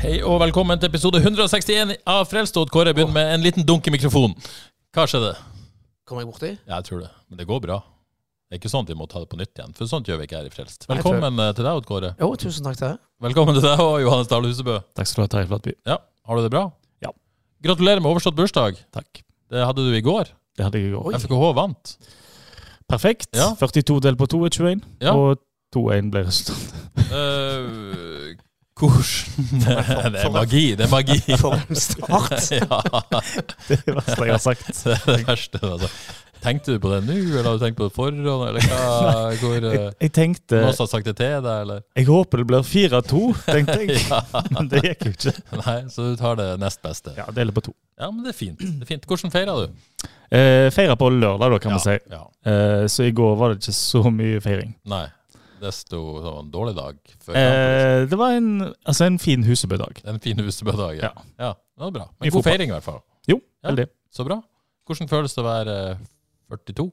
Hei og velkommen til episode 161 av Frelst. og Kåre begynner med en liten dunk i mikrofonen. Hva skjedde? Kommer jeg borti? Ja, jeg tror det. Men det går bra. Det er ikke sånn at vi må ta det på nytt igjen, for sånt gjør vi ikke her i Frelst. Nei, jeg tror- Velkommen eh, til deg, Odd Kåre. Jo, tusen takk til deg. Velkommen til deg og Johannes Dahl Husebø. Takk skal du ha, Terje Flatby. Ja, Har du det bra? Ja. Gratulerer med overstått bursdag. Takk. Det hadde du i går. Det hadde jeg i går. FKH vant. Perfekt. Ja. 42 delt på 2 er 21, Ja. og 2-1 ble resultatet. Uh, hvordan Det er magi. Det er magi. For en start. ja, Det er det verste jeg har sagt. det er det verste. Altså. Tenkte du på det nå, eller har du tenkt på det forhånd? Eller hva, hvor, Jeg, uh, jeg tenkte noen som har sagt det til deg, eller? Jeg håper det blir 4-2, tenkte jeg. Ja. Men det gikk jo ikke. Nei, så du tar det nest beste. Ja, deler på to. Ja, men det er fint. Det er fint. Hvordan feira du? Eh, Feira på lørdag, da, kan ja, man si. Ja. Eh, så i går var det ikke så mye feiring. Nei. Desto sånn dårlig dag før kampen. Eh, det var en, altså en fin Husebø-dag. En fin Husebø-dag. Ja. ja. Det var bra. Men I god fotball. feiring, i hvert fall. Jo, Ja. veldig. Så bra. Hvordan føles det å være eh, 42?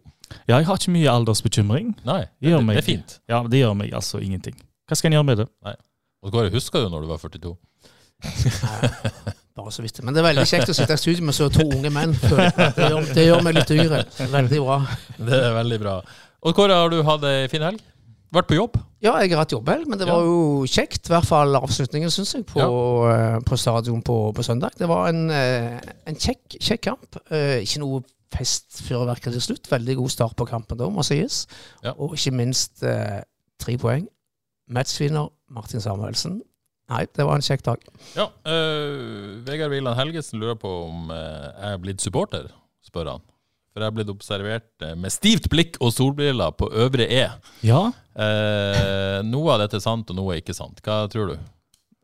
Ja, jeg har ikke mye aldersbekymring. Nei, Det det, gjør det, er fint. Ja, Det gjør meg altså ingenting. Hva skal en gjøre med det? Og Kåre, husker du når du var 42? Bare så vidt. Men det er veldig kjekt å sitte i studio med så to unge menn. føler jeg. Det gjør, det gjør meg litt yngre. Veldig bra. Det er veldig bra. Og Kåre, har du hatt ei fin helg? Vært på jobb? Ja, jeg har hatt jobbhelg, men det var jo kjekt. I hvert fall avslutningen, syns jeg, på, ja. på stadion på, på søndag. Det var en, eh, en kjekk, kjekk kamp. Eh, ikke noe festfyrverkeri til slutt. Veldig god start på kampen da, må sies. Ja. Og ikke minst eh, tre poeng. Matchvinner Martin Samuelsen. Nei, det var en kjekk dag. Ja. øh, Vegard Wieland Helgesen lurer på om eh, jeg er blitt supporter, spør han. For jeg er blitt observert eh, med stivt blikk og solbriller på Øvre E. Ja. Eh, noe av dette er sant, og noe er ikke sant. Hva tror du?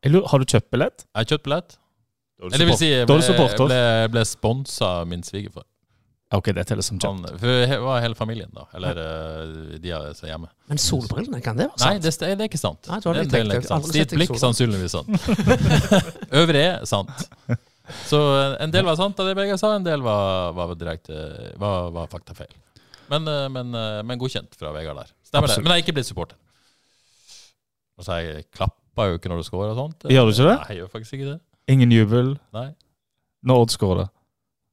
Eller, har du kjøpt billett? Jeg har kjøpt billett. Er Eller det vil si, jeg ble, supporter. ble, ble sponsa av min svigerfar. Ok, det teller som kjøpt. Han- For det var hele familien, da. Eller ja. de av som er hjemme. Men solbrillene, kan det være Nei, det, det er ikke sant. Nei, jeg delen er ikke sant. Stivt blikk, sannsynligvis sant. Øvre er sant. Så eh, en del var sant av det Vegard sa, en del var, var direkte var, var faktafeil. Men, eh, men, eh, men godkjent fra Vegard der. Stemmer det. Men jeg er ikke blitt supporter. Altså, jeg klapper jo ikke når du scorer og sånt. Gjør du ikke det? Nei, jeg gjør faktisk ikke det. Ingen jubel Nei. når Odd skårer det.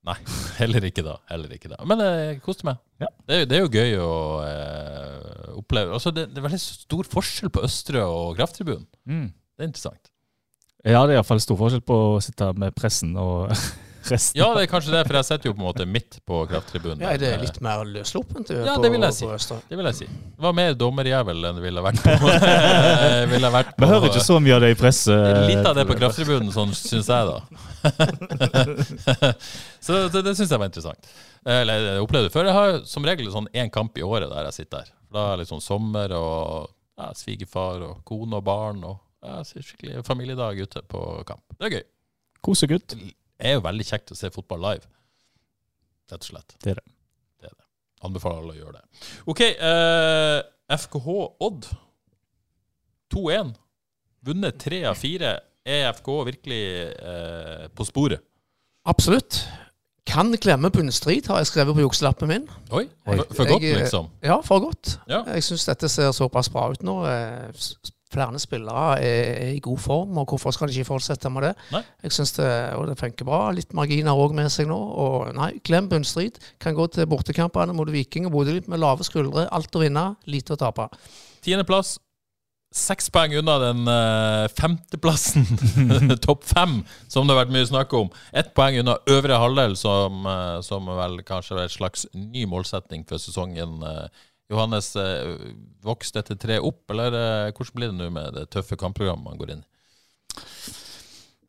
Heller ikke da. Heller ikke da. Men jeg koste meg. Ja. Det, er, det er jo gøy å eh, oppleve. Altså, det, det er veldig stor forskjell på Østre og Krafttribunen. Det er interessant. Ja, det er iallfall stor forskjell på å sitte med pressen og resten. Ja, det er kanskje det, for jeg sitter jo på en måte midt på Krafttribunen. Ja, er det litt mer løssluppent? du, Ja, det vil jeg si. Det vil jeg si. Det var mer dommerjævel enn det ville vært på. ville vært på Vi hører ikke så mye av det i presse. Litt av det på Krafttribunen, sånn syns jeg, da. så det, det syns jeg var interessant. Eller jeg opplevde det før. Jeg har som regel sånn én kamp i året der jeg sitter. Da er det litt sånn sommer og ja, svigerfar og kone og barn og ja, skikkelig familiedag ute på kamp. Det er gøy. Kosegutt. Det er jo veldig kjekt å se fotball live. Rett og slett. Det er det. det, er det. Anbefaler alle å gjøre det. OK. Eh, FKH Odd 2-1. Vunnet tre av fire. Er FKH virkelig eh, på sporet? Absolutt. Kan glemme bunnstrid, har jeg skrevet på jukselappen min. Oi. For, for godt, Jeg, eh, liksom? Ja, for godt. Ja. Jeg syns dette ser såpass bra ut nå. Eh, Flere spillere er, i god form, og hvorfor skal de ikke fortsette med det? Nei. Jeg synes det, og det funker bra. Litt marginer òg med seg nå. Og nei, glem bunnstrid. Kan gå til bortekampene mot Viking og Bodø-Glimt med lave skuldre. Alt å vinne, lite å tape. Tiendeplass. Seks poeng unna den eh, femteplassen, topp fem, som det har vært mye snakk om. Ett poeng unna øvre halvdel, som, eh, som vel kanskje er et slags ny målsetning for sesongen. Johannes, eh, vokser dette treet opp, eller eh, hvordan blir det nå med det tøffe kampprogrammet man går inn i?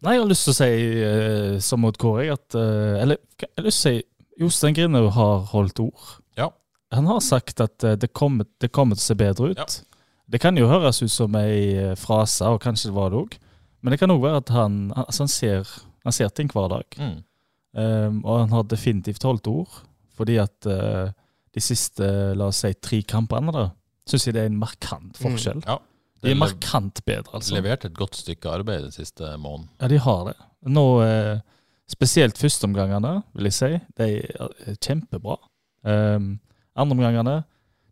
Nei, jeg har lyst til å si, eh, som mot Kåre, at Eller jeg har lyst til å si Jostein Grinner har holdt ord. Ja. Han har sagt at det kommer, det kommer til å se bedre ut. Ja. Det kan jo høres ut som ei frase, og kanskje det var det òg. Men det kan òg være at han, altså han, ser, han ser ting hver dag. Mm. Um, og han har definitivt holdt ord, fordi at de siste la oss si, tre kampene da, syns jeg det er en markant forskjell. Ja. De er markant bedre, altså. Levert et godt stykke arbeid den siste måneden. Ja, de har det. Nå, eh, spesielt førsteomgangene, vil jeg si, de er kjempebra. Um, Andreomgangene,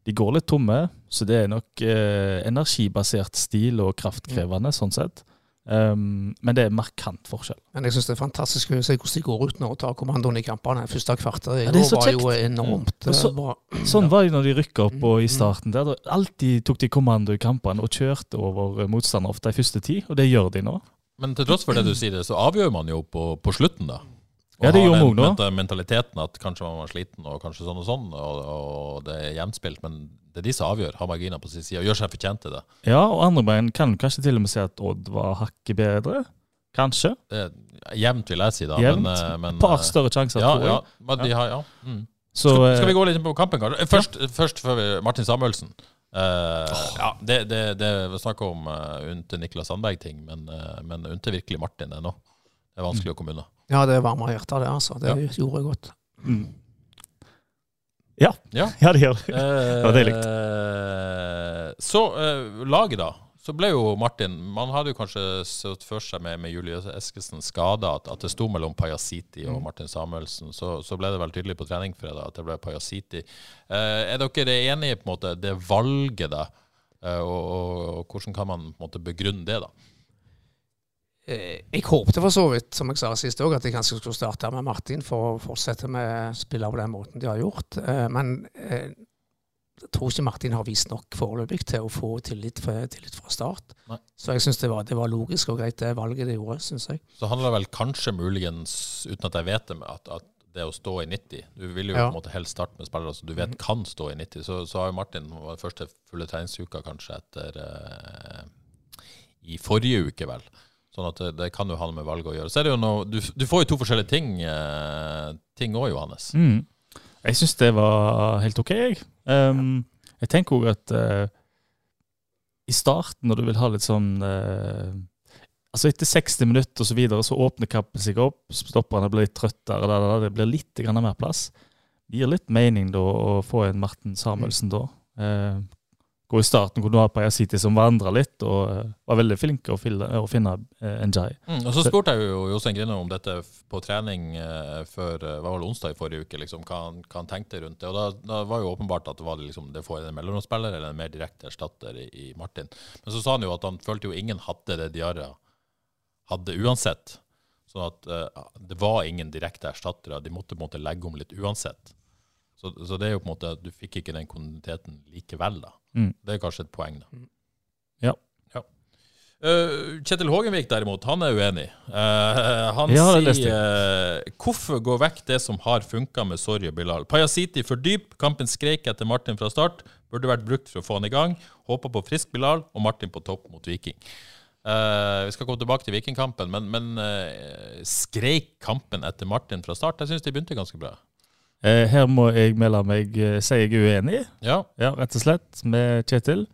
de går litt tomme, så det er nok eh, energibasert stil og kraftkrevende, sånn sett. Um, men det er markant forskjell. Men jeg syns det er fantastisk å se hvordan de går ut nå og tar kommandoen i kampene. Første kvarter i Ja, det går var jo enormt så- eh, bra. Sånn var det når de rykka opp og i Mm. starten. der. Alltid tok de kommando i kampene og kjørte over motstander ofte i første tid, og det gjør de nå. Men til tross for det du sier, det, så avgjør man jo på, på slutten, da. Ja, det gjorde vi òg nå. mentaliteten at kanskje man var sliten, og kanskje sånn og sånn, og, og det er jevnspilt. Men det er de som avgjør, har marginer på sin side, og gjør seg fortjent til det. Ja, og andre bein kan kanskje til og med si at Odd var hakket bedre. Kanskje. Det er jevnt, vil jeg si, da. Jevnt. Men, eh, men, par større sjanser, ja, tror jeg. ja, men de har, ja. Mm. Så, skal, skal eh, vi gå litt inn på kampen, kanskje? Først, Først, først før vi, Martin Samuelsen. Eh, ja, det, det, det vi snakker om uh, Unte Niklas Sandberg-ting, men, uh, men Unte virkelig Martin det nå. Det er vanskelig å komme unna. Ja, det varmer hjertet, det. altså. Det Ja. gjorde godt. mm. ja. Ja. ja, det gjør det. det var deilig. så eh, laget, da. Så ble jo Martin Man hadde jo kanskje sett for seg med, med Julie Eskesen skada at, at det sto mellom Pajasiti og Martin Samuelsen. Så, så ble det vel tydelig på trening fredag at det ble Pajasiti. Eh, er dere enige i på en måte det valget, da? Eh, og, og, og hvordan kan man på en måte begrunne det, da? Eh, Jeg håpte for så vidt, som jeg sa sist òg, at de kanskje skulle starte med Martin for å fortsette med spillere på den måten de har gjort. Eh, Men eh, jeg tror ikke Martin har vist nok foreløpig til å få tillit fra, tillit fra start. Nei. Så jeg syns det, var- det var logisk og greit, det valget de gjorde, syns jeg. Så handler det vel kanskje muligens, uten at jeg vet det, med at, at det å stå i 90 Du vil jo Ja. på en måte helst starte med spillere som du vet kan stå i 90. Så, så har jo Martin var første fulle treningsuka kanskje etter eh, I forrige uke, vel. Sånn at det, det kan jo ha noe med valget å gjøre. Så er det jo noe Du, du får jo to forskjellige ting eh, Ting òg, Johannes. Mm. Jeg syns det var helt OK, jeg. Um, jeg tenker òg at uh, i starten, når du vil ha litt sånn uh, Altså Etter 60 minutter og så, videre, så åpner kappen seg opp, stopperne blir litt trøttere, da, da, det blir litt grann mer plass. Det gir litt mening da å få en Martin Samuelsen da. Eh, gå i starten hvor du har Pajasiti som vandra litt, og eh, var veldig flink til å, å finne eh, Mm, og så spurte jeg jo Jostein Grine om dette på trening eh, før hva var det, onsdag i forrige uke, liksom, hva, han, hva han tenkte rundt det. Og da, da var jo åpenbart at det var liksom, det får en mellomspiller eller en mer direkte erstatter i, i Martin. Men så sa han jo at han følte jo ingen hadde det Diarra hadde uansett. Sånn at uh, det var ingen direkte erstattere. De måtte på legge om litt uansett. Så, så det er jo på en måte at du fikk ikke den kontinuiteten likevel, da. Mm. Det er kanskje et poeng, da. Ja. Ja. Uh, Kjetil Hågenvik derimot, han er uenig. Uh, han Ja, sier uh, Hvorfor gå vekk det som har funka med Sorry og Bilal? Pajasiti for dyp, kampen skreik etter Martin fra start. Burde vært brukt for å få han i gang. Håpa på frisk Bilal og Martin på topp mot Viking. Uh, vi skal komme tilbake til Vikingkampen, men, men uh, skreik kampen etter Martin fra start? Jeg syns de begynte ganske bra. Eh, her må jeg melde meg eh, si jeg er uenig. Ja, Ja, rett og slett, med Kjetil.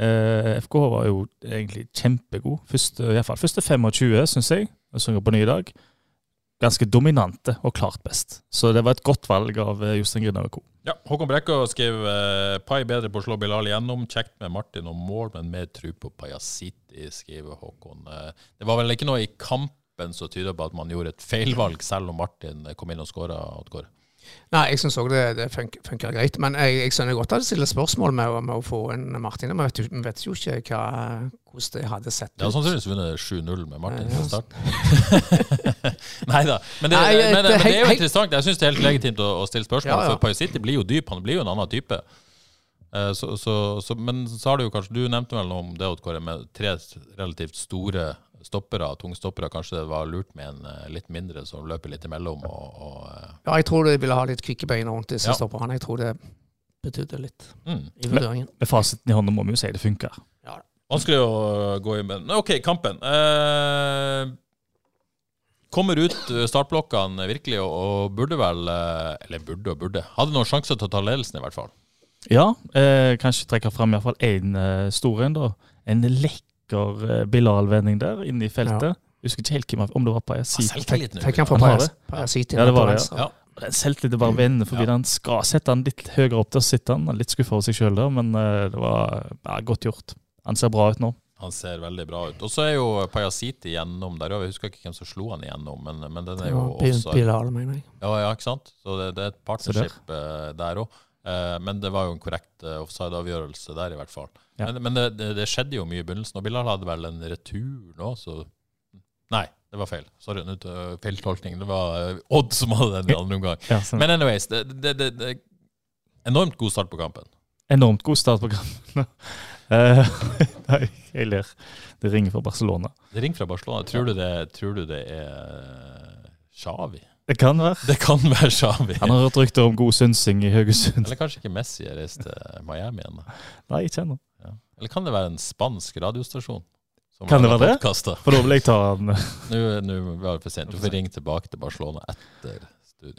Eh, FKH var jo egentlig kjempegod. Første, i hvert fall første 25, syns jeg. Jeg synger på ny i dag. Ganske dominante og klart best. Så det var et godt valg av eh, Jostein Grüner og co. Ja, Håkon Brekkå skrev eh, Pai bedre på å slå Bilal igjennom. Kjekt med Martin og mål, men mer tru på Pajasiti, skriver Håkon. Eh, det var vel ikke noe i kampen som tyder på at man gjorde et feilvalg, selv om Martin kom inn og skåra. Nei, jeg syns òg det, det funker, funker greit. Men jeg, jeg skjønner godt at det stiller spørsmål med, med å få en Martin. Vi vet, vet jo ikke hva, hvordan det hadde sett ut. Ja, sannsynligvis vunnet 7-0 med Martin fra start. Nei da. Men det, Nei, men, det- men det er jo interessant. Jeg syns det er helt legitimt å, å stille spørsmål, Ja, ja. for Paisiti blir jo dyp. Han blir jo en annen type. Eh, Så, så, så, men så har du jo kanskje Du nevnte vel noe om det, Odd Kåre, med tre relativt store stoppere, tungstoppere. Kanskje det var lurt med en eh, litt mindre som løper litt imellom. Og, og, eh, Ja, jeg tror de ville ha litt kvikke bein rundt disse Ja. stopperne. Jeg tror det betydde litt mm. i vurderingen. Med fasiten i hånda må vi jo si det funker. Vanskelig å gå i men OK, kampen. Eh, kommer ut startblokkene virkelig og, og burde vel eh, Eller burde og burde. Hadde noen sjanser til å ta ledelsen, i hvert fall. Ja, eh, kanskje trekke fram iallfall én eh, stor en, da. En lekker eh, Bilal-vending der inne i feltet. Husker ikke helt hvem, om det var Ja, er Fikk han fra. Parasit Ja, det var det, ja. ja. Selvtillit bare vende forbi Ja. den. Skal sette han litt høyere opp, der sitter han. Litt skuffa over seg sjøl der, men eh, det var ja, godt gjort. Han ser bra ut nå. Han ser veldig bra ut. Og så er jo Pajasiti gjennom der òg. Jeg husker ikke hvem som slo han igjennom, men, men den er jo også Bilal, mener jeg. Ja, ja, ikke sant? Så det, det er et partnership eh, der òg. Men det var jo en korrekt eh, offside-avgjørelse der, i hvert fall. Ja. Men, men det, det, det skjedde jo mye i begynnelsen, og Bilal hadde vel en retur nå, så Nei, det var feil. Sorry, tar feiltolkning. Det var eh, Odd som hadde den i andre omgang. Ja, sånn. Men anyways, det, det, det, Enormt god start på kampen. Enormt god start på kampen. Eh, Nei, jeg ler. Det ringer fra Barcelona. Det ringer fra Barcelona. Tror du det, tror du det er Xavi? Det kan være. Det kan være Xavi. Han har hørt rykter om god synsing i Haugesund. Eller kanskje ikke Messi har reist til Miami igjen. Nei, ikke ennå. Ja. Eller kan det være en spansk radiostasjon? som Kan det være være det? For da vil jeg ta den. Nå, nå var det for sent. Du får ringe tilbake til Barcelona etter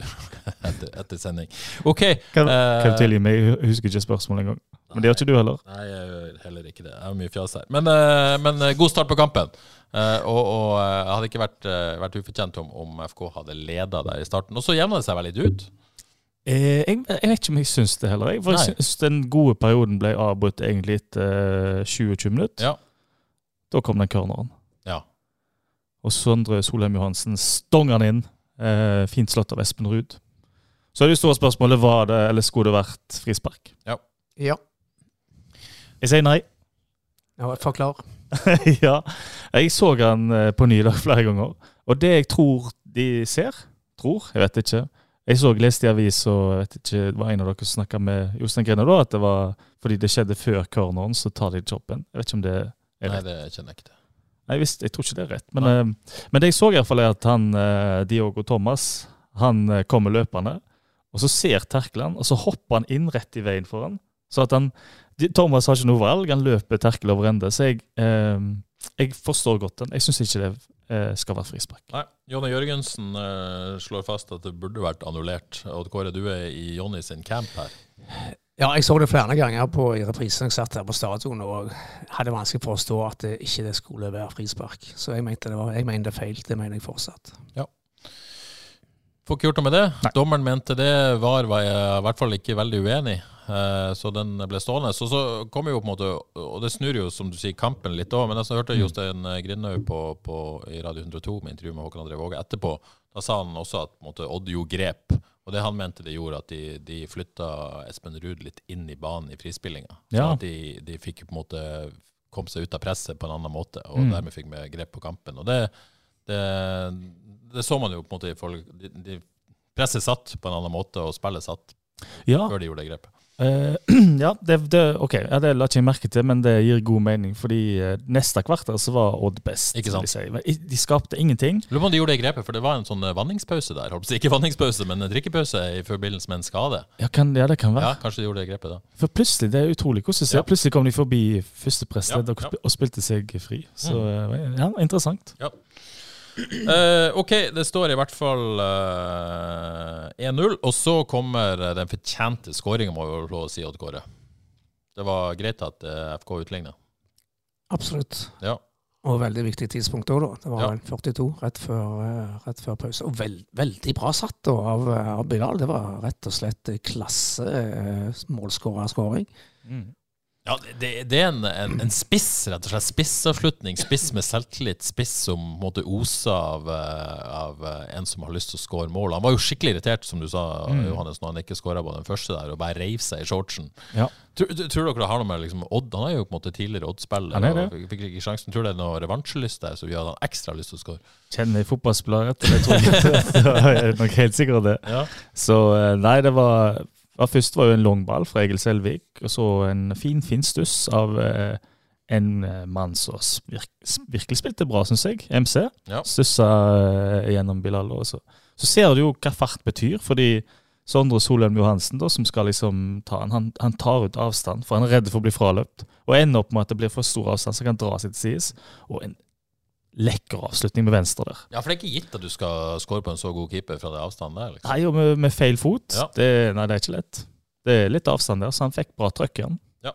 etter, etter sending. OK. Kan, eh, kan du tilgi meg? Jeg husker ikke spørsmålet engang. Men det gjør ikke du heller. Nei, jeg gjør heller ikke det. Jeg har mye fjas her. Men, eh, men eh, god start på kampen. Eh, og, og uh, jeg hadde ikke vært, uh, vært ufortjent om, om FK hadde leda der i starten. Og så jevna det seg vel litt ut. Eh, jeg, jeg vet ikke om jeg syns det heller. Jeg, for Nei. jeg syns den gode perioden ble avbrutt egentlig etter eh, 20 minutter. Ja. Da kom den corneren. Ja. Og Sondre Solheim Johansen stonger den inn. Eh, fint slått av Espen Ruud. Så er det store spørsmålet var det, eller skulle det vært frispark. Ja. Jeg sier nei. ja Forklar. ja. Jeg så han eh, på nydag flere ganger. Og det jeg tror de ser Tror, jeg vet ikke. Jeg så leste i avis, og jeg vet ikke, det var en av dere som snakka med Jostein Grena da, at det var fordi det skjedde før corneren, så tar de choppen. Jeg vet ikke om det er Nei, rett. det kjenner jeg ikke til. Nei, visst, jeg tror ikke det er rett. Men, eh, men det jeg så i hvert fall er at han, eh, Diogo Thomas han kommer løpende, og så ser terkelen, og så hopper han inn rett i veien for han. Så at han, Thomas har ikke noe valg, han løper terkel over ende. Så jeg, eh, jeg forstår godt den. Jeg syns ikke det eh, skal være frispark. Nei, Jonny Jørgensen eh, slår fast at det burde vært annullert. Odd Kåre, du er i Jonny sin camp her. Ja, jeg så det flere ganger på, i reprisen. Jeg satt her på stadion og hadde vanskelig for å forstå at det ikke det skulle være frispark. Så jeg mente det var, jeg mener det er feil. Det mener jeg fortsatt. Får ikke gjort noe med det. Nei. Dommeren mente det. VAR var jeg i hvert fall ikke veldig uenig, i, så den ble stående. Så, så kommer jo på en måte, og det snur jo som du sier kampen litt òg, men jeg hørte Mm. Jostein Grindhaug på, på, i Radio 102 med intervju med Håkon André Våge etterpå. Da sa han også at måte, Odd gjorde grep. Og det han mente det gjorde, at de, de flytta Espen Ruud litt inn i banen i frispillinga. Så Ja. at de, de fikk på en måte kom seg ut av presset på en annen måte, og Mm. dermed fikk vi grep på kampen. Og det, det, det så man jo på en måte i forhold de, de Presset satt på en annen måte, og spillet satt Ja, før de gjorde det grepet. Uh, ja, det, det, okay. ja, det la ikke jeg merke til, men det gir god mening. Fordi eh, neste kvarter så var Odd best. Ikke sant? si. De skapte ingenting. Lurer på om de gjorde det grepet, for det var en sånn eh, vanningspause der. Ikke vanningspause, men en drikkepause i forbindelse med en skade. Ja, kan, ja, det kan være. Ja, Kanskje de gjorde det grepet da. For plutselig, det er utrolig hvordan det ser. Ja. Plutselig kom de forbi førstepressledd Ja, og, ja. spilte seg fri. Så mm. ja, interessant. Eh, ok, det står i hvert fall uh, 1-0, og så kommer eh, den fortjente skåringa, må vi jo lov å si, Odd Kåre. Det var greit at uh, FK utligna. Absolutt. Ja. Og veldig viktig tidspunkt òg, da. Det var Ja. 42 rett før, eh, rett før pause. Og veld, veldig bra satt da av, eh, av Bilal. Det var rett og slett klasse eh, målskårerskåring. Ja, det- det, det er en, en, en spiss, rett og slett. Spissavslutning. Spiss med selvtillit. Spiss som måte oser av, eh, av eh, en som har lyst til å skåre mål. Han var jo skikkelig irritert, som du sa, Mm. Johannes, når han ikke skåra på den første der, og bare reiv seg i shortsen. Ja. Tror, tror dere det har noe med liksom, Odd? Han er jo på en måte tidligere Odd-spiller. Er det. og Fikk, ikke sjansen. Tror du det er noe revansjelyst der, som gjør han ekstra lyst til å skåre? Kjenner fotballspillere rett, og jeg tror Det er nok helt sikkert det. Ja. Så eh, nei, det var ja, Først var jo en longball fra Egil Selvik, og så en fin, fin stuss av eh, en eh, mann som virk, virkelig spilte bra, syns jeg. MC. Ja. Stussa eh, gjennom Bilal. også. så. så ser du jo hva fart betyr, fordi Sondre Solheim Johansen, da, som skal liksom ta han, han, han tar ut avstand, for han er redd for å bli fraløpt. Og ender opp med at det blir for stor avstand, så han kan dra seg til sides. Og en lekker avslutning med venstre der. Ja, For det er ikke gitt at du skal score på en så god keeper fra det avstanden der. liksom. Nei, og med, med feil fot. Ja. Det, nei, det er ikke lett. Det er litt avstand der, så han fikk bra trøkk i Ja.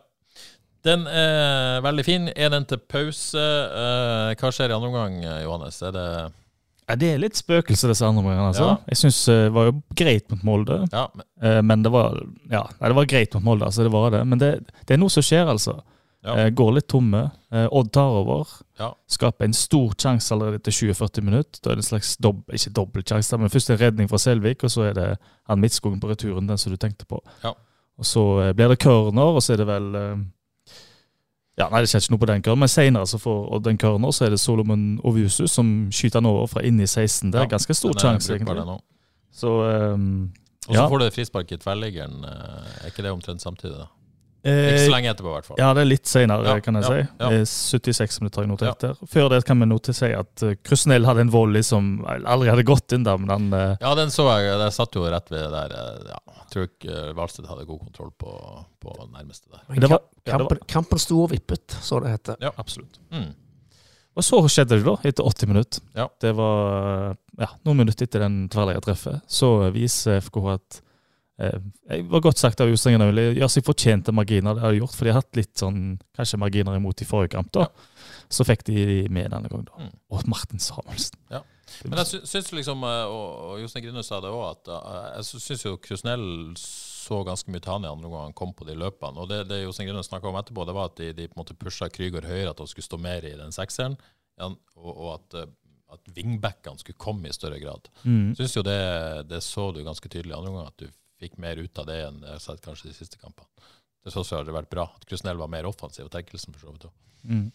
Den er veldig fin. Er den til pause? Eh, hva skjer i andre omgang, Johannes? Er det Ja, det er litt spøkelse, disse andre omgangene. Altså. Ja. Jeg syns det var jo greit mot Molde, Ja, men, eh, men det var Ja, det var greit mot Molde, altså. Det var det. Men det, det er noe som skjer, altså. Ja. Eh, går litt tomme. Eh, Odd tar over. Ja. Skaper en stor sjanse allerede etter 20-40 minutter. Da er det en slags dobb, ikke dobbeltsjanse, men først en redning fra Selvik, og så er det han Midtskogen på returen, den som du tenkte på. Ja. Og så eh, blir det corner, og så er det vel Ja, nei, det skjer ikke noe på den corneren, men senere så får Odd en corner, så er det Solomon Oviusu som skyter den over fra inni 16. Det er Ja, ganske stor sjanse, egentlig. Så ehm, Og så Ja. får du frispark i tverrliggeren. Er ikke det omtrent samtidig? da? Eh, Ikke så lenge etterpå, i hvert fall. Ja, det er litt senere, Ja, kan jeg ja, si. ja. Eh, 76 minutter har jeg notert der. Før det kan vi notere si at uh, Krusnell hadde en volley som aldri hadde gått inn der, men han eh, Ja, den så jeg. Der satt jo rett ved der. eh, Ja, jeg tror ikke eh, Valsted hadde god kontroll på, på nærmeste der. Men Det var- ja, det var- kampen, kampen sto og vippet, så det heter. Ja. Absolutt. Mm. Og så skjedde det, da, etter 80 minutter. Ja. Det var eh, ja, noen minutter etter den tverrliggertreffet. Så viser FKH at eh, Det var godt sagt av Jostein ville gjøre seg fortjent til marginer. Det har de gjort, for de har hatt litt sånn kanskje marginer imot i forrige kamp. da. Så fikk de med denne gangen. da. Mm. Og Martin Samuelsen. Ja. Men jeg sy syns liksom, eh, og, Jostein Grine sa det òg, at eh, jeg syns jo Krusnell så ganske mye til han i andre omgang han kom på de løpene. Og det, det Jostein Grine snakka om etterpå, det var at de, de på en måte pusha Krüger høyere, at han skulle stå mer i den sekseren, og, og at, at wingbackene skulle komme i større grad. Mm. Synes jo det, det så du ganske tydelig andre omgang, at du fikk mer ut av det enn jeg har sett kanskje de siste kampene. Det så også har det vært bra. At Krusnell var mer offensiv, og Terkelsen for så vidt òg. Mm.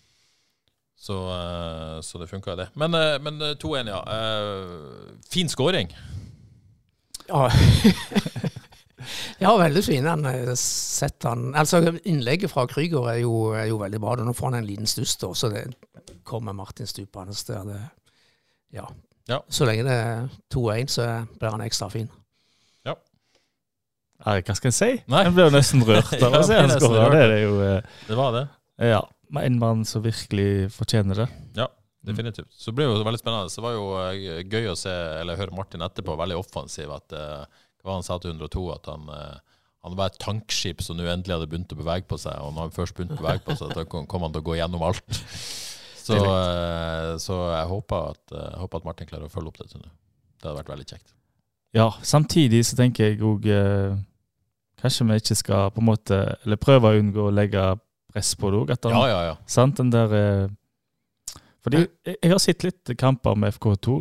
Så, eh, så det funka, det. Men, eh, men eh, 2-1, ja. Eh, fin scoring. Ja. ja, veldig fin. Han setter han Altså, innlegget fra Krüger er, jo- er jo veldig bra. Nå får han en liten stuss, da, så det kommer Martin stupende der. Det, ja. Ja. Så lenge det er 2-1, så blir han ekstra fin. Hva skal en si? Nei. Jeg ble jo nesten rørt av å se han skåre. Det er jo eh, Det var det. Ja, med en mann som virkelig fortjener det. Ja, Definitivt. Så det ble jo veldig spennende. Så det var jo eh, gøy å se, eller høre Martin etterpå, veldig offensiv. At, eh, hva han sa til 102? At han, eh, han var et tankskip som nå endelig hadde begynt å bevege på seg. Og når han først begynte å bevege på seg, så kom han til å gå gjennom alt. Så, eh, så jeg håper at, eh, jeg håper at Martin klarer å følge opp dette nå. Det hadde vært veldig kjekt. Ja, samtidig så tenker jeg òg eh, Kanskje vi ikke skal på en måte Eller prøve å unngå å legge press på det òg. Ja, ja, ja. Sant, den der eh, Fordi jeg, jeg har sett litt kamper med FK2.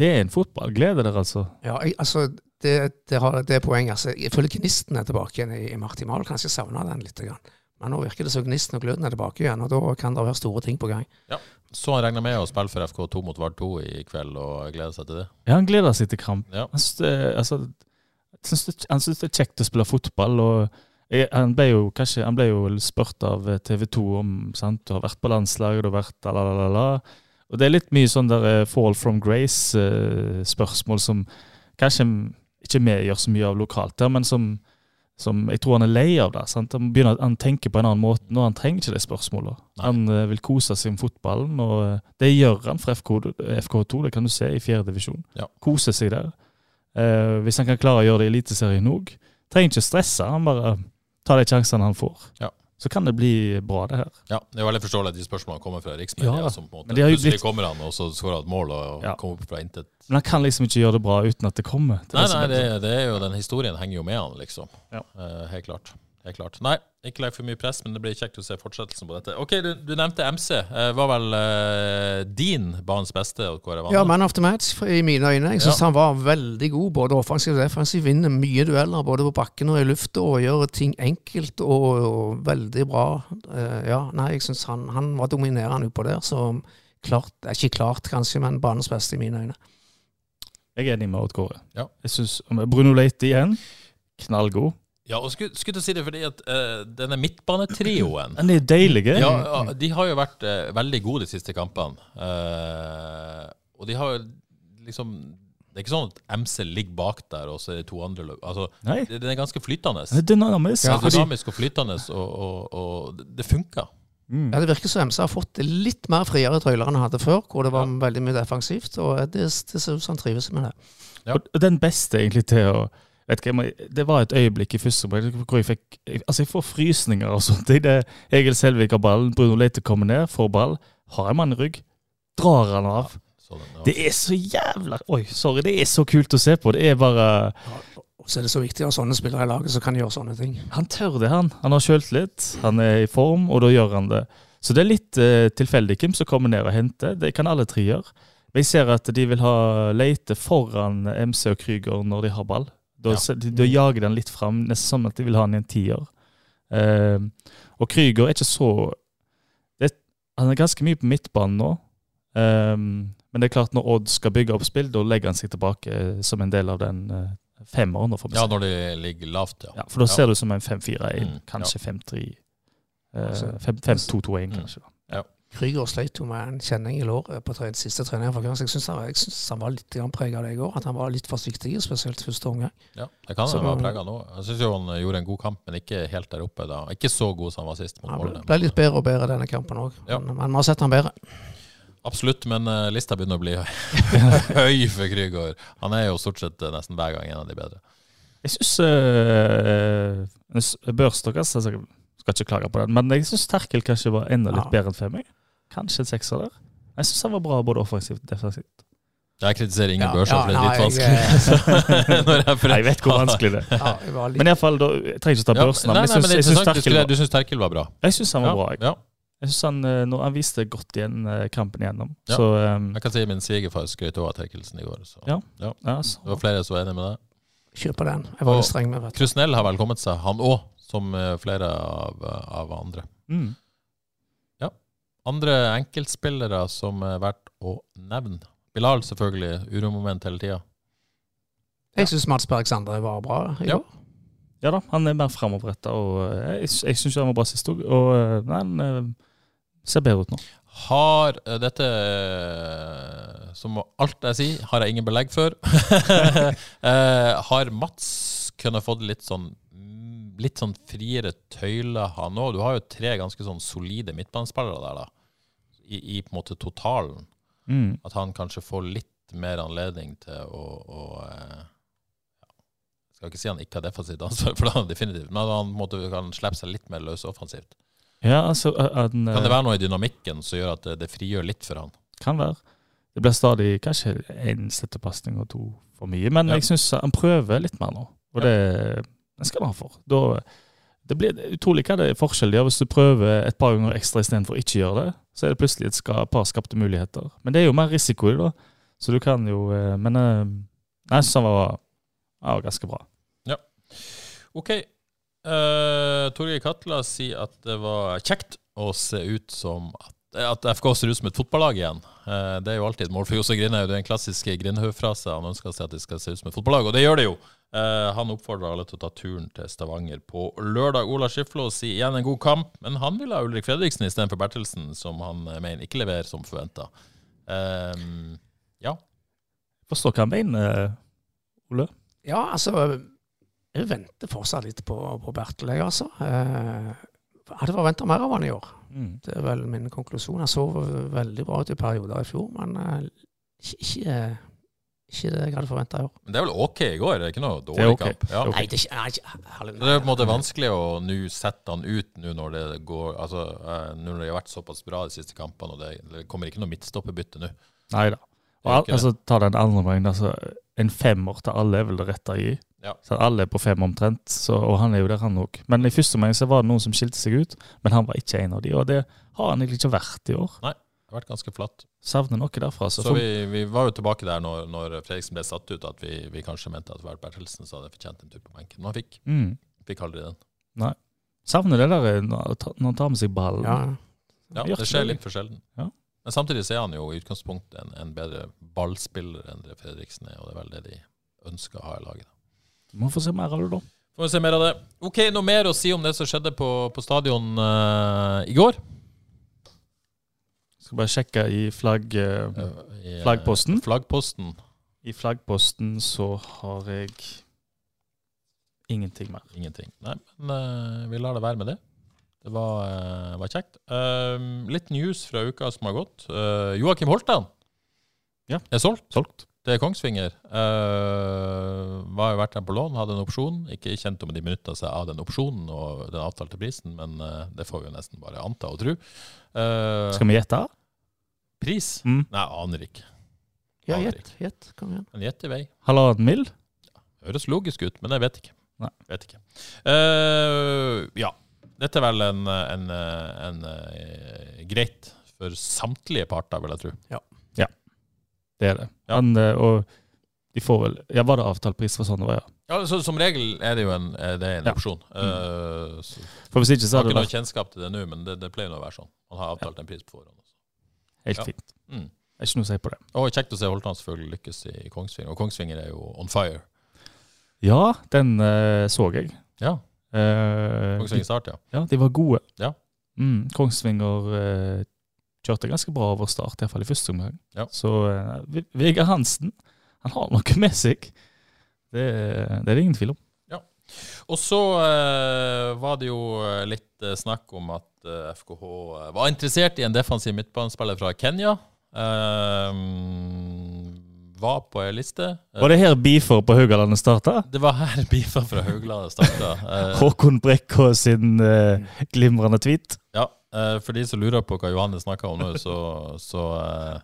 Det er en fotballglede der, altså. Ja, jeg, altså, det, det, har, det er poenget. Altså, jeg føler gnisten er tilbake igjen i, i Martin Mahl. Kanskje savna den litt. Grann. Men nå virker det som gnisten og gløden er tilbake igjen, og da kan det være store ting på gang. Ja, Så han regner med å spille for FK2 mot Vard 2 i kveld, og gleder seg til det. Ja, han gleder seg til kamp. Ja. Altså, det, altså, han syns det er kjekt å spille fotball. og han ble jo kanskje, han ble jo spurt av TV 2 om sant, du har vært på landslaget, du har vært la, la, la, la. Og det er litt mye sånn der eh, fall from grace-spørsmål som kanskje ikke vi gjør så mye av lokalt der, men som, som jeg tror han er lei av det. Sant? Han, begynner, han tenker på en annen måte nå, han trenger ikke de spørsmålene. Han eh, vil kose seg med fotballen, og eh, det gjør han for FK, FK2, det kan du se i fjerde divisjon. Ja. Kose seg der. Eh, hvis han kan klare å gjøre det i Eliteserien òg, trenger ikke å stresse, han bare tar de sjansene han får. Ja. Så kan det bli bra, det her. Ja, Det er veldig forståelig at de spørsmålene kommer fra riksmedia. Ja, som på en måte Plutselig blitt- kommer han, og så skårer han et mål og Ja. kommer opp fra intet. Men han kan liksom ikke gjøre det bra uten at det kommer. Er Nei, det nei, det, det er jo den historien henger jo med han, liksom. Ja. Uh, helt klart. Helt klart. Nei, ikke legg for mye press, men det blir kjekt å se fortsettelsen på dette. Ok, Du, du nevnte MC. Eh, var vel eh, din banens beste? Ja, man of the match i mine øyne. Jeg syns Ja. han var veldig god, både offensiv og defensiv. Vinner mye dueller både på bakken og i lufta, og gjør ting enkelt og, og veldig bra. Eh, ja, nei, jeg syns han, han var dominerende utpå der, så klart er Ikke klart, kanskje, men banens beste i mine øyne. Jeg er enig med Odd Kåre. Ja. Jeg synes, Bruno Leite igjen, knallgod. Ja, og skulle, skulle si det fordi at uh, denne midtbanetrioen Den er deilig. ja, ja, De har jo vært uh, veldig gode de siste kampene. Uh, og de har jo liksom Det er ikke sånn at MC ligger bak der, og så er det to andre. Altså, Nei, det, det er ganske flytende. Den er dynamisk. Ja, dynamisk og flytende, og, og, og det- funker. Mm. Ja, Det virker som MC har fått litt mer friere trøyler enn han hadde før, hvor det var veldig mye defensivt. og Det, det ser ut som han trives med det. Ja. Og den beste egentlig til å vet ikke, jeg må- Det var et øyeblikk i første omgang hvor jeg fikk jeg- Altså, jeg får frysninger og sånt. Det er Egil Selvik har ballen, Bruno Leite kommer ned, får ball, har en mann i rygg, drar han av. Den, ja. Det er så jævla Oi, sorry. Det er så kult å se på. Det er bare ja, så er det så viktig å ha sånne spillere i laget som kan gjøre sånne ting. Han tør det, han. Han har sjøltillit, han er i form, og da gjør han det. Så det er litt eh, tilfeldig hvem som kommer ned og henter. Det kan alle tre gjøre. Men jeg ser at de vil ha Leite foran MC og Krüger når de har ball. Da, Ja. da jager den litt fram, nesten som at de vil ha den i en tier. Uh, og Krüger er ikke så det, Han er ganske mye på midtbanen nå. Um, men det er klart, når Odd skal bygge opp spill, da legger han seg tilbake uh, som en del av den uh, femmeren. da, ja, når de ligger lavt, ja. Ja, for da ser du som en 5-4-1, Mm, kanskje 5-3 eh, Altså, 5-2-2-1, Mm. kanskje. Krüger sleit jo med en kjenning i låret på tre, siste trening. for Jeg syns han, han var litt prega av det i går. At han var litt forsiktig, spesielt første omgang. ja. Det kan Så- han være prega nå. Jeg syns jo han gjorde en god kamp, men ikke helt der oppe. da. Ikke så god som han var sist mot Han ble, Molde. ble litt bedre og bedre denne kampen òg. Ja. Men, vi har sett han bedre. Absolutt, men eh, lista begynner å bli høy, for Krüger. Han er jo stort sett eh, nesten hver gang en av de bedre. Jeg syns uh, Børstok altså, jeg Skal ikke klage på den, men jeg syns Terkel kanskje var enda litt Ja. bedre enn Femi. Kanskje en sekser der. Jeg syns han var bra både offensivt og defensivt. Jeg kritiserer ingen Ja, børs, for det er litt vanskelig. Jeg jeg vet hvor vanskelig det er. Ja, Men iallfall, jeg trenger ikke ta Ja, børsen. nei, men nei, jeg men det syns- jeg syns. Du, Terkel var, du syns Terkel var bra? jeg synes han var Ja, bra. Jeg, ja. jeg synes han, eh, han viste godt igjen eh, kampen igjennom. Ja. Så um, Jeg kan si min svigerfar skrøt også av Terkelsen i går. Så. Ja. Ja. ja, så. Det var flere som var enig med det. kjøper den. Jeg var Og- streng med det. Krusnell har vel kommet seg, han òg, som eh, flere av, av andre. Mm. Andre enkeltspillere som er verdt å nevne. Bilal, selvfølgelig. Uromoment hele tida. Jeg syns Mats Bergsander var bra i Ja. går. Ja da, han er mer framoverretta, og eh, jeg, jeg syns han var bra sist òg. Og eh, nei, han eh, ser bedre ut nå. Har dette Som alt jeg sier, har jeg ingen belegg for. Eh, har Mats kunnet fått litt sånn Litt sånn friere tøyler, han òg? Du har jo tre ganske sånn solide midtbanespillere der, da. I, I på en måte totalen. Mm. At han kanskje får litt mer anledning til å, å eh. Jeg skal ikke si han ikke har defensivt ansvar, for det har han definitivt. Men at han på måte kan slippe seg litt mer løs offensivt. Ja, altså eh, han, eh, Kan det være noe i dynamikken som gjør at det, det frigjør litt for han? Kan være. Det blir stadig kanskje én slettepasning og to for mye, men Ja. jeg syns han prøver litt mer nå. Og Ja. det, det skal han ha for. Da, det blir utrolig hva det er forskjell gjør hvis du prøver et par ganger ekstra istedenfor å ikke gjøre det. Så er det plutselig et par skapte muligheter. Men det er jo mer risiko i det, da. Så du kan jo eh, Men eh, jeg syns han var, var ganske bra. Ja. OK. Uh, Torgeir Katla sier at det var kjekt å se ut som at, at FK ser ut som et fotballag igjen. Eh, det er jo alltid et mål for Jose Grindhaug. Det er en klassisk Grindhaug-frase. Han ønsker seg at det skal se ut som et fotballag, og det gjør det jo. Eh, han oppfordrer alle til å ta turen til Stavanger på lørdag. Ola Skiflo sier igjen en god kamp, men han vil ha Ulrik Fredriksen istedenfor Bertelsen, som han eh, mener ikke leverer som forventa. ja. Forstår hva han mener, Ole. Ja, altså Jeg venter fortsatt litt på, på Bertel, jeg, altså. Eh, jeg hadde forventa mer av han i år. Mm. Det er vel min konklusjon. Jeg så veldig bra ut i perioder i fjor, men eh, ikke, ikke, ikke det jeg hadde forventa i år. Men det er vel OK i går? Det er ikke noe dårlig er ok. kamp? Ja. Nei, det er ikke, nei, ikke Det er på en måte vanskelig å nå sette han ut nå når det går Altså, eh, når det har vært såpass bra de siste kampene, og det, det kommer ikke noe midtstopperbytte nå. Nei da. Og al altså, ta den andre poengen. Altså, en femmer til alle er vel det rette å gi. Ja. Så alle er på fem omtrent, så, og han er jo der, han òg. Men i første omgang så var det noen som skilte seg ut, men han var ikke en av de, og det har han egentlig ikke vært i år. Nei, Det har vært ganske flatt. Savner noe derfra. Så, Så for, vi, vi var jo tilbake der når, når Fredriksen ble satt ut, at vi, vi kanskje mente at Vert Bertelsen så hadde fortjent en tur på benken. Men han fikk, mm, fikk aldri den. Nei. savner det der eh, når når han tar med seg ballen. Ja, Ja, Det skjer litt for sjelden. Ja. Men samtidig så er han jo i utgangspunktet en, en bedre ballspiller enn det Fredriksen er, og det er vel det de ønsker å ha i laget. Må få se mer av det, da. Får vi se mer av det. Ok, Noe mer å si om det som skjedde på, på stadion uh, i går? Skal bare sjekke i flagg... uh, I, eh, Flaggposten? Flaggposten. I flaggposten så har jeg ingenting mer. Ingenting. Nei, men uh, vi lar det være med det. Det var, eh, var kjekt. Eh, litt news fra uka som har gått. Uh, Joakim Holtan Ja. er solgt. Solgt. Det er Kongsvinger. Uh, var jo vært der på lån, hadde en opsjon. Ikke kjent om de benytta seg av den opsjonen og den avtalte prisen, men uh, det får vi jo nesten bare anta og tro. Uh, Skal vi gjette? pris? Mm. Nei, aner ikke. Ja, gjett. Gjett. Kom igjen. Men gjett i vei. Halvannen mill? Høres logisk ut, men jeg vet ikke. Nei. Vet ikke. Uh, ja. Dette er vel en, en, en, eh, greit for samtlige parter, vil jeg tro. Ja, Det er det. Ja. Han, eh, og de får vel Ja, var det avtalt pris for sånn ja? Ja, så Som regel er det jo en, er det en Ja. opsjon. Eh, så, For hvis ikke så har ikke noe vært kjennskap til det nå, men det, det pleier å være sånn. Man har avtalt en pris på forhånd. også. helt Ja. fint. Mm. Det er ikke noe å si på det. Og kjekt å se Holtan selvfølgelig lykkes i Kongsvinger. Og Kongsvinger er jo on fire. Ja, den uh, så jeg. Ja, Uh, Kongsvinger Start, ja. Ja, de var gode. Ja. Mm, Kongsvinger eh, kjørte ganske bra over start, iallfall i første omgang. Ja. Så uh, Vegard Hansen, han har noe med seg. Det, det er det ingen tvil om. Ja. Og så uh, var det jo eh, litt uh, snakk om at FKH var interessert i en defensiv midtbanespiller fra Kenya. Var på ei liste. Var det her beefer på Haugalandet starta? det var her Bifor fra Haugalandet starta. Håkon Brekkå sin glimrende tweet. ja, for de som lurer på hva Johannes snakker om nå, så, så eh,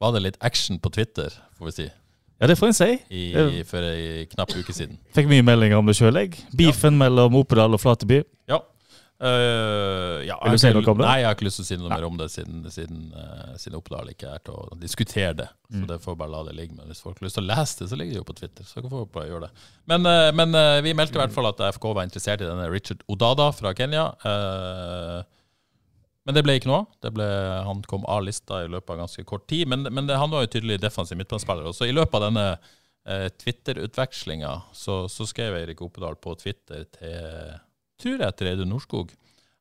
var det litt action på Twitter, får vi si, Ja, det får en si. i, Ja. for ei knapp uke siden. Fikk mye meldinger om det sjøl, jeg. Beefen mellom Opedal og Flateby. Ja. Uh, ja, Vil du si noe om det? Nei, jeg har ikke lyst til å si noe mer om det, siden, siden, uh, siden Oppdal ikke er til å diskutere det. Så Mm. det får bare la det ligge. Men hvis folk har lyst til å lese det, så ligger det jo på Twitter. Så får bare gjøre det. Men, uh, men eh, vi meldte i hvert fall at FK var interessert i denne Richard Odada fra Kenya. Eh, men det ble ikke noe av. Han kom av lista i løpet av ganske kort tid. Men, men det, han var jo tydelig defensiv midtbanespiller. Så i løpet av denne eh, Twitter-utvekslinga så, så skrev Eirik Opedal på Twitter til tror jeg til Reidun Norskog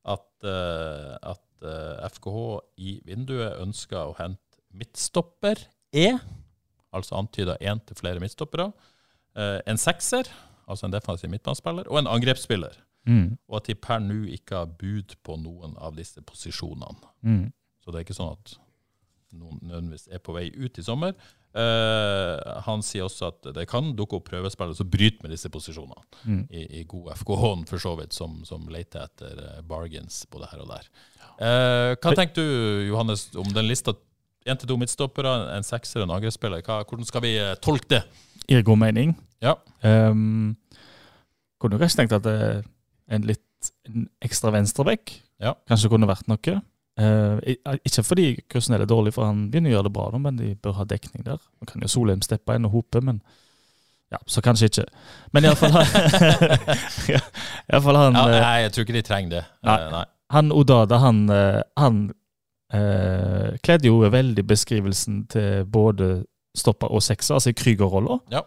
at, eh, at eh, FKH i vinduet ønska å hente midtstopper E, altså antyda én til flere midtstoppere, eh, en sekser, altså en defensiv midtbanespiller, og en angrepsspiller. Mm. Og at de per nå ikke har bud på noen av disse posisjonene. Mm. Så det er ikke sånn at noen nødvendigvis er på vei ut i sommer. Uh, han sier også at det kan dukke opp prøvespillere som bryter med disse posisjonene Mm. i, i god FKH-en, for så vidt, som, som leter etter eh, bargains både her og der. Uh, hva tenker du, Johannes, om den lista? Én til to midtstoppere, en sekser og en angrepsspiller. Hvordan skal vi tolke det? Gir god mening. Ja. Um, kunne jo tenkt at det, en litt en ekstra venstreback Ja. kanskje kunne vært noe. Eh, ikke fordi Kursnell er dårlig, for han begynner å gjøre det bra nå, men de bør ha dekning der. Man kan jo Solheim steppe inn og hope, men ja, så kanskje ikke. Men iallfall ja, fall han Ja, eh, nei, jeg tror ikke de trenger det. Nei. Eh, nei. Han Odada, han, eh, han eh, kledde jo veldig beskrivelsen til både stopper og sekser, altså i Krüger-rolla. Ja.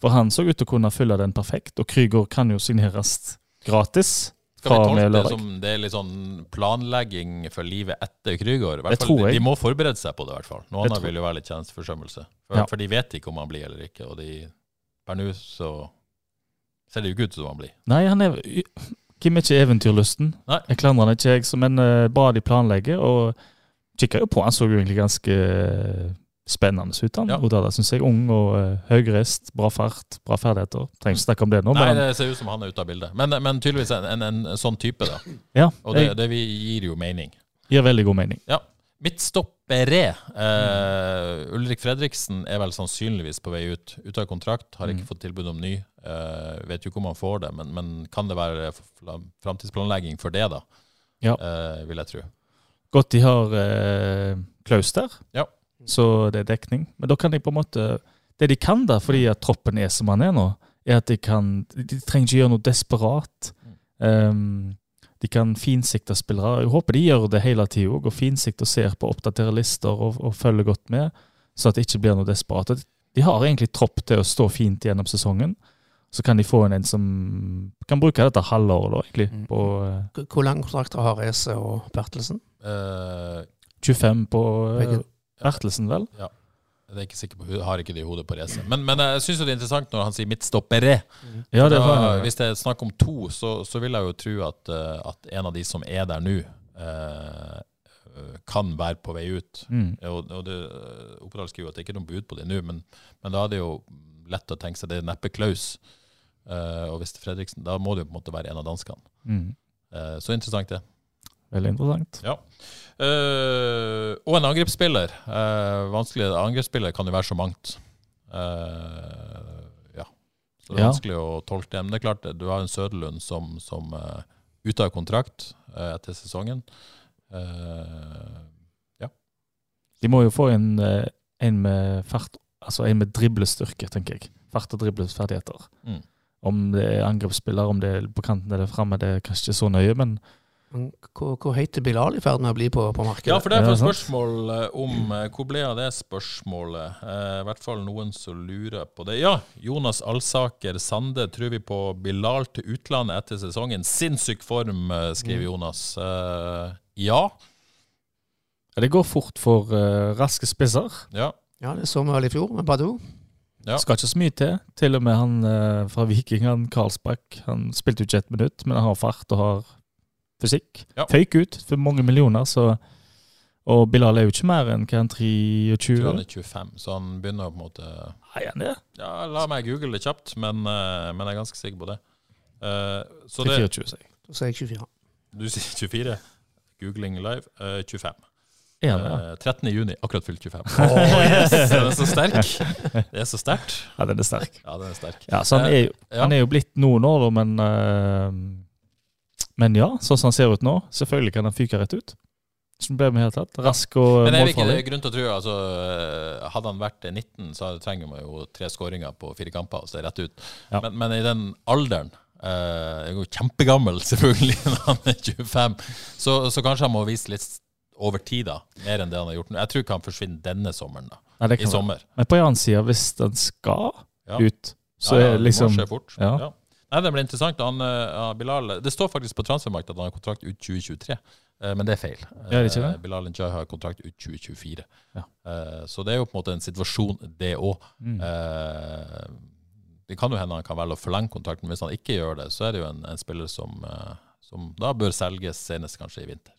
For han så ut til å kunne fylle den perfekt, og Krüger kan jo signeres gratis. Skal vi tolke det som det er litt sånn planlegging for livet etter Krüger? Det tror jeg. De må forberede seg på det, i hvert fall. Noe Det annet vil jo være litt tjenesteforsømmelse. For, Ja. for de vet ikke om han blir eller ikke, og de, per nå så ser det jo ikke ut som han blir. Nei, han er Kim er ikke eventyrlysten. Nei. Jeg klandrer han ikke, jeg, men uh, bra de planlegger. Og kikka jo på, han så jo egentlig ganske spennende ut, han. Ja. Odada, syns jeg. Ung og uh, høyreist, bra fart, bra ferdigheter. Trenger ikke snakke om det nå, Nei, men det ser ut som han er ute av bildet. Men, men tydeligvis en, en, en sånn type, da. ja, Og det, jeg, det gir jo mening. gir veldig god mening. Midtstoppere. Eh, Ulrik Fredriksen er vel sannsynligvis på vei ut. Ute av kontrakt, har ikke Mm. fått tilbud om ny. Uh, vet jo ikke om han får det, men, men kan det være framtidsplanlegging for det, da? Ja. Uh, vil jeg tro. Godt de har eh, Klaus der, Ja. Så det er dekning. Men da kan de på en måte Det de kan da, fordi at troppen er som han er nå, er at de kan De, trenger ikke gjøre noe desperat. Um, de kan finsikte spillere. Jeg håper de gjør det hele tida, og finsikt og ser på, oppdaterer lister og, og følger godt med, så at det ikke blir noe desperat. De har egentlig tropp til å stå fint gjennom sesongen. Så kan de få en, en som kan bruke dette halvåret, da, egentlig. Mm. På uh, Hvor lang kontrakter har Ese og Bertelsen? Uh, 25 på eh, Begge- Bertelsen, vel? er jeg ikke sikker på, jeg har ikke det i hodet på racet. Men, men jeg syns det er interessant når han sier midtstoppere. Ja, det Da, var hvis det er snakk om to, så, så vil jeg jo tro at, eh, at en av de som er der nå, eh, kan være på vei ut. mm. Og, og det, Oppdal skriver at det ikke er noe bud på det nå, men, men da er det jo lett å tenke seg det er neppe Klaus. Eh, og hvis det er Fredriksen, da må det jo på en måte være en av danskene. Mm. Eh, så interessant, det. Veldig interessant. Ja. Uh, og en angrepsspiller. Uh, vanskelig Angrepsspiller kan jo være så mangt. Uh, ja. Så det er Ja. vanskelig å tolke det. Men det er klart, du har en Søderlund som, som uh, ute av kontrakt etter sesongen. ja. De må jo få en, en med fart, altså en med driblestyrke, tenker jeg. Fart og dribleferdigheter. Mm. Om det er angrepsspiller, om det er på kanten eller framme, det er kanskje ikke så nøye, Men Hvor, hvor høyt er Bilal i ferd med å bli på, på markedet? ja, for det er et spørsmål eh, om eh, Hvor ble av det spørsmålet? Eh, I hvert fall noen som lurer på det. Ja, Jonas Alsaker Sande tror vi på Bilal til utlandet etter sesongen. Sinnssyk form, eh, skriver Jonas. Eh, ja. det går fort for uh, raske spisser. Ja. Ja, det så vi vel i fjor med Badou. Ja. Skal ikke så mye til. Til og med han eh, fra Viking, han Karlsbakk, han spilte jo ikke ett minutt, men han har fart og har fysikk. Ja. Føyk ut for mange millioner, så Og Bilal er jo ikke mer enn hva han, 23? tror han er 25, så han begynner å på en måte Nei, han det? Ja, La meg google det kjapt, men, eh, men jeg er ganske sikker på det. Uh, så det 24, sier jeg. Da sier jeg 24. Du sier 24. Googling live. Uh, 25. Ja? Eh, 13. juni. Akkurat fylt 25. Den er så sterk. Det er så sterkt. Ja, den er sterk. Ja, den er sterk. Ja, så han er, jo, han er jo blitt noen år, da, men eh, Men ja, sånn som han ser ut nå, selvfølgelig kan han fyke rett ut. Som ble med helt det tatt. Rask og Men det er målfarlig. grunn til å tro altså, eh, Hadde han vært 19, så trenger man jo tre skåringer på fire kamper. Så det er rett ut. Ja. Men, men i den alderen eh, Jeg er jo kjempegammel, selvfølgelig, når han er 25. Så, så kanskje han må vise litt over tid, da. Mer enn det han har gjort nå. Jeg tror ikke han forsvinner denne sommeren, da. Nei, I sommer. Men på en annen side, hvis den skal Ja. ut, så Ja, ja, er det liksom må skje fort. ja. Ja. Nei, Det blir interessant. Han, uh, Bilal, det står faktisk på transfermarkedet at han har kontrakt ut 2023, uh, men det er feil. Ja, det? Eh, Bilal Njay har kontrakt ut 2024. Ja. Eh, Så det er jo på en måte en situasjon, det òg. Mm. Det kan jo hende han kan velge å forlenge kontrakten, men hvis han ikke gjør det, så er det jo en, en spiller som, eh, som da bør selges senest kanskje i vinter.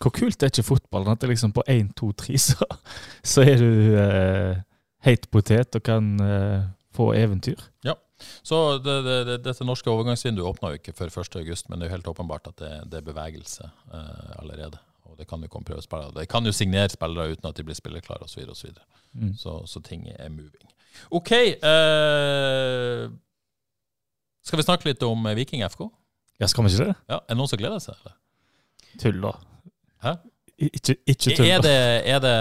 Hvor kult er ikke fotballen? At det liksom på 1, 2, 3 så, så er du eh, heit potet og kan eh, få eventyr. Så det, det, det, dette norske overgangsvinduet åpna jo ikke før 1.8, men det er jo helt åpenbart at det, det er bevegelse eh, allerede. Og det kan jo komme prøvespillere. Det kan jo signere spillere uten at de blir spillerklare osv. Så, videre, og så, Mm. så Så ting er moving. OK. Eh, skal vi snakke litt om Viking FK? Ja, skal vi ikke det? Ja, Er det noen som gleder seg? eller? Tull, da. Hæ? Ikke, ikke tull. Er det, er, det,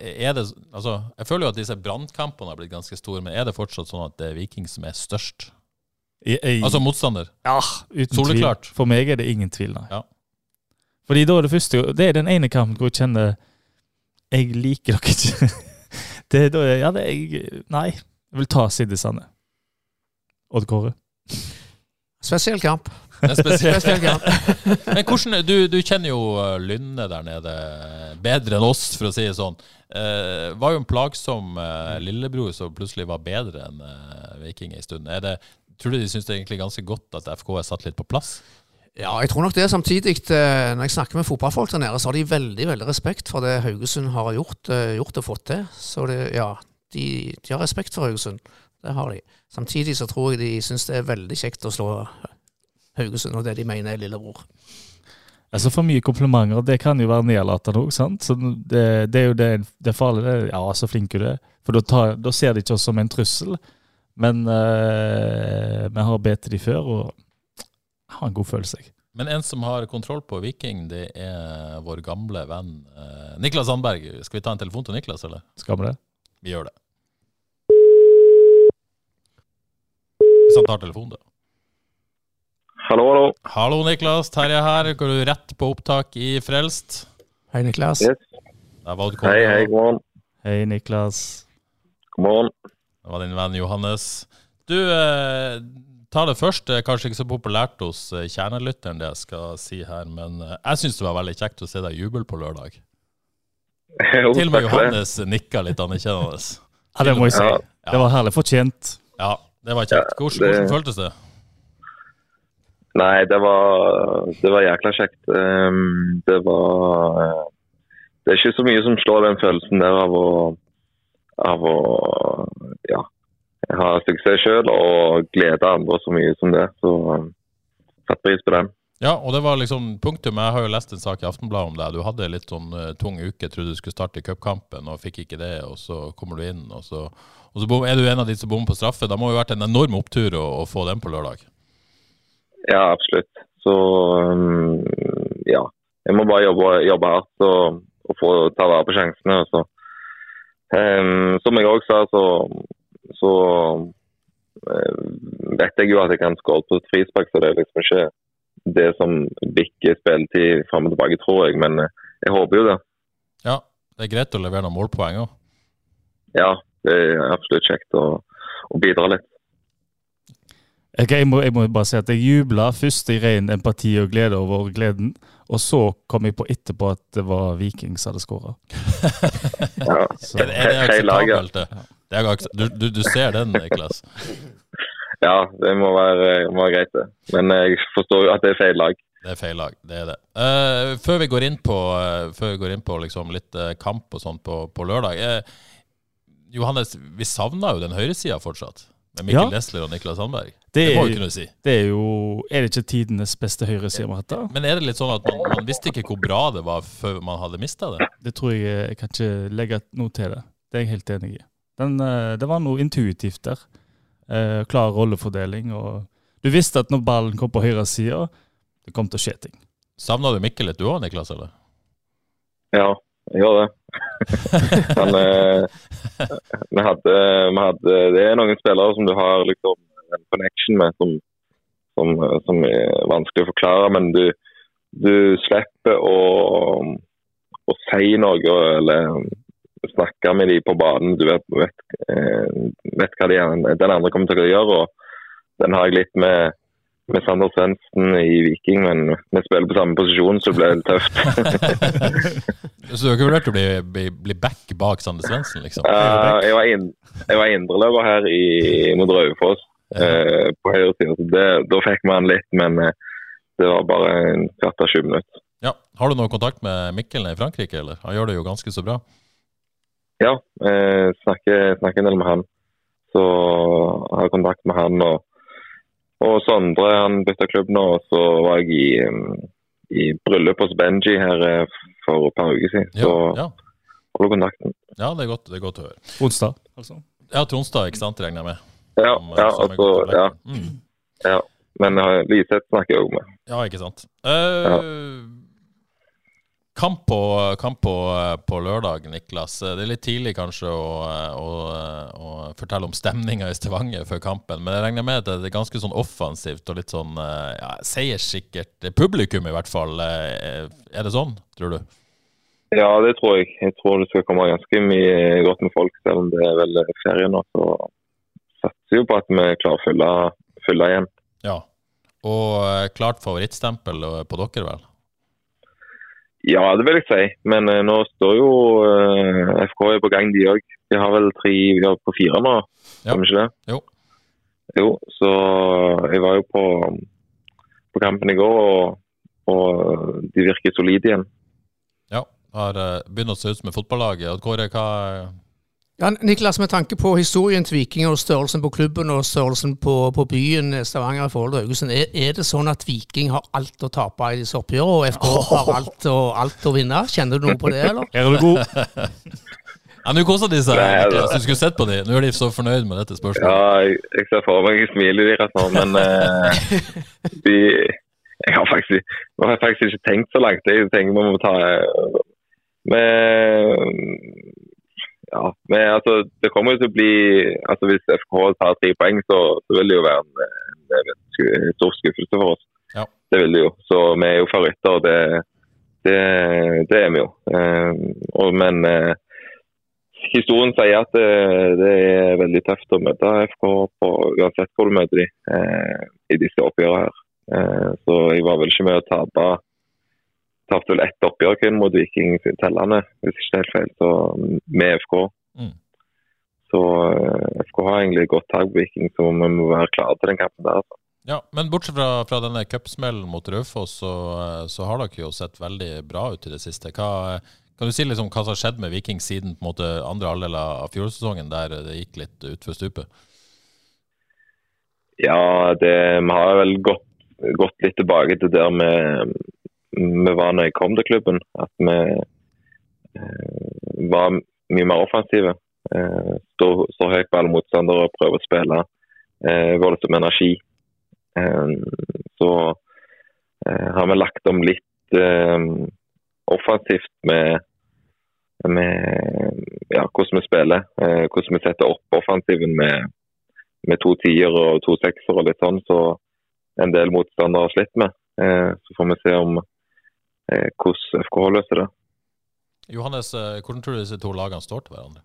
er det Altså, jeg føler jo at disse brannkampene har blitt ganske store, men er det fortsatt sånn at det er Viking som er størst? I- i- Altså motstander? ja, uten soleklart. tvil. For meg er det ingen tvil, nei. Ja. Fordi da er det første Det er den ene kampen hvor jeg kjenner Jeg liker dere ikke. Det er da Ja, det er jeg Nei. Jeg vil ta Sidde Sande. Odd Kåre. Spesiell kamp. Det er spesielt. Men hvordan, du, du kjenner jo uh, Lynne der nede bedre enn oss, for å si det sånn. Eh, var jo en plagsom uh, lillebror som plutselig var bedre enn uh, Viking en stund. Er det, tror du de syns det er egentlig ganske godt at FK er satt litt på plass? Ja, jeg tror nok det. Samtidig, eh, når jeg snakker med fotballfolk der nede, så har de veldig veldig respekt for det Haugesund har gjort, eh, gjort og fått til. Så det, ja, de, de har respekt for Haugesund. Det har de. Samtidig så tror jeg de syns det er veldig kjekt å slå Haugesund og det de mener er lillebror. Altså For mye komplimenter, det kan jo være nedlatende òg, sant. Så det, det er jo det, det er farlig. Det. Ja, så flink du er. For da, ser de ikke oss som en trussel. Men eh, vi har bedt de før, og jeg har en god følelse. jeg. Men en som har kontroll på Viking, det er vår gamle venn eh, Niklas Sandberg. Skal vi ta en telefon til Niklas, eller? Skal vi det? Vi gjør det. Hvis han tar telefonen, da. Hallo, hallo. Hallo, Niklas. Terje her. Går du rett på opptak i Frelst? Hei, Niklas. Yes. Hei, hei, god morgen. Hei, Niklas. God morgen. Det var din venn Johannes. Du, eh, ta det først. Det er kanskje ikke så populært hos eh, kjernelytteren, det jeg skal si her, men eh, jeg syns det var veldig kjekt å se deg juble på lørdag. Jo, Til og med. Johannes nikka litt anerkjennende. Ja, det må jeg si. Ja. Det var herlig fortjent. Ja, det var kjekt. Hvordan, hvordan føltes det? Nei, det var, det var jækla kjekt. Ehm, det var Det er ikke så mye som slår den følelsen der av å av å ja, ha suksess sjøl og glede andre så mye som det. Så um, satt pris på den. Ja, og det var liksom punktum. Jeg har jo lest en sak i Aftenbladet om deg. Du hadde litt sånn eh, tung uke, trodde du skulle starte cupkampen og fikk ikke det, og så kommer du inn, og så, og så er du en av de som bommer på straffe. Da må det ha vært en enorm opptur å, å få den på lørdag. Ja, absolutt. Så um, ja. Jeg må bare jobbe, jobbe hardt og, og få ta vare på sjansene. Så. Um, som jeg òg sa, så, så eh, vet jeg jo at jeg kan skåre på et frispark, så det er liksom ikke det som bikker spilletid fram og tilbake, tror jeg. Men eh, jeg håper jo det. Ja, det er greit å levere noen målpoeng òg. Ja, det er absolutt kjekt å, å bidra litt. Jeg, jeg, må, jeg må bare si at jeg jubla først i ren empati og glede over gleden, og så kom jeg på etterpå at det var Viking som hadde skåra. Ja. Er, det- er det akseptabelt, det? det er, aks- du, du, du ser den, Niklas? Ja, det må være, må være greit, det. Men jeg forstår jo at det er feil lag. Det er feil lag, det er det. Uh, før vi går inn på, uh, før vi går inn på liksom litt uh, kamp og sånt på, på lørdag Johannes, vi savner jo den høyresida fortsatt. Med Mikkel Ja. Nesler og Niklas Sandberg. Det Det må jo- kunne si. Det er jo Er det ikke tidenes beste høyreside vi har hatt da? Men er det litt sånn at man, man visste ikke hvor bra det var før man hadde mista det? Det tror jeg Jeg kan ikke legge noe til det. Det er jeg helt enig i. Den, eh, det var noe intuitivt der. Eh, klar rollefordeling. og Du visste at når ballen kom på høyresida, det kom til å skje ting. Savna du Mikkel litt du òg, Niklas? eller? Ja, jeg gjør det. Men eh, vi hadde, vi hadde Det er noen spillere som du har liksom en connection med, som, som, som er vanskelig å forklare. Men du, du slipper å, å si noe eller snakke med dem på banen. Du vet, vet, eh, vet hva de, den andre kommer til å gjøre. og Den har jeg litt med med Sander Svendsen i Viking, men vi spiller på samme posisjon, så det ble litt tøft. Så du har ikke vurdert å bli, bli, bli back bak Sander Svendsen, liksom? Uh, jeg var, in, jeg var indreløper her i, mot Raufoss eh, på høyre side, da fikk man litt, men eh, det var bare en kvart av 20 minutter. Ja. Har du noe kontakt med Mikkel i Frankrike, eller? Han gjør det jo ganske så bra. Ja, eh, snakker, snakker en del med han. Så har jeg kontakt med han og, og Sondre. Han bytta klubb nå, og så var jeg i, um, i bryllup hos Benji her eh, for et par uker siden. Ja, Så ja. holder kontakten. ja det, er godt, det er godt å høre. Onsdag, altså. Ja, Tronstad, ikke sant, regner jeg med. Ja, Som- ja, altså, ja. Mm. ja. Men uh, Liseth snakker jeg òg med. Ja, ikke sant. Eh, Kamp, på, kamp på, på lørdag, Niklas. Det er litt tidlig kanskje å, å, å fortelle om stemninga i Stavanger før kampen, men jeg regner med at det er ganske sånn offensivt og litt sånn eh, ja, seierssikkert publikum, i hvert fall. Eh, Er det sånn, tror du? Ja, det tror jeg. Jeg tror det skal komme ganske mye godt med folk, selv om det er vel ferie nå. Så satser jo på at vi klarer å følge, følge igjen. Ja. Og eh, klart favorittstempel eh, på dere, vel? Ja, det vil jeg si. Men eh, nå står jo eh, FK er på gang, de òg. De har vel tre vi har på fire nå, Ja. ikke det? Jo. Jo, så jeg var jo på, på kampen i går, og, og de virker solide igjen. Ja. Har eh, begynt å se ut som et fotballag. Kåre, hva Ja, Niklas, med tanke på historien til Viking og størrelsen på klubben og størrelsen på, på byen Stavanger i forhold til Haugesund, er, er det sånn at Viking har alt å tape i disse oppgjørene, og FK har alt og, alt å vinne? Kjenner du noe på det, eller? Er du god. Ja, Nå koser de seg. Niklas. altså. Du skulle sett på dem. Nå er de så fornøyd med dette spørsmålet. Ja, jeg, jeg ser for meg smilet deres nå, men uh, de jeg har, faktisk, jeg har faktisk ikke tenkt så langt. Jeg tenker vi må ta eh, med, ja, men altså, Det kommer jo til å bli altså Hvis FK tar tre poeng, så, så vil det jo være en, en, en stor skuffelse for oss. Ja. Det vil det jo. Så vi er jo favoritter, og det, det, det er vi jo. Eh, og, men eh, historien sier at det, det er veldig tøft å møte FK på uansett hvor du møter dem eh, i disse oppgjørene her. Eh, så jeg var vel ikke med å tape Tapte vel ett oppgjør kun mot Viking tellende, hvis ikke det er helt feil, så med FK. Mm. Så FK har egentlig godt tak på Viking, så vi må være klare til den kampen der. Altså. Ja, Men bortsett fra, fra denne cupsmellen mot Raufoss, så, eh, så har dere jo sett veldig bra ut i det siste. Hva, kan du si liksom hva som har skjedd med Viking siden på en måte andre halvdel av fjorårssesongen, der det gikk litt utfor stupet? Ja, det, vi har vel gått, gått litt tilbake til der vi, vi var når jeg kom til klubben. At vi eh, var mye mer offensive. Eh, Står stå høyt på alle motstandere og prøver å spille eh, voldsom energi. Så har vi lagt om litt offensivt med, med ja, hvordan vi spiller. Hvordan vi setter opp offensiven med, med to tier og to sekser og litt sånn. Så en del motstandere har slitt med. Så får vi se om hvordan FKH løser det. Johannes, eh, hvordan tror du disse to lagene står til hverandre?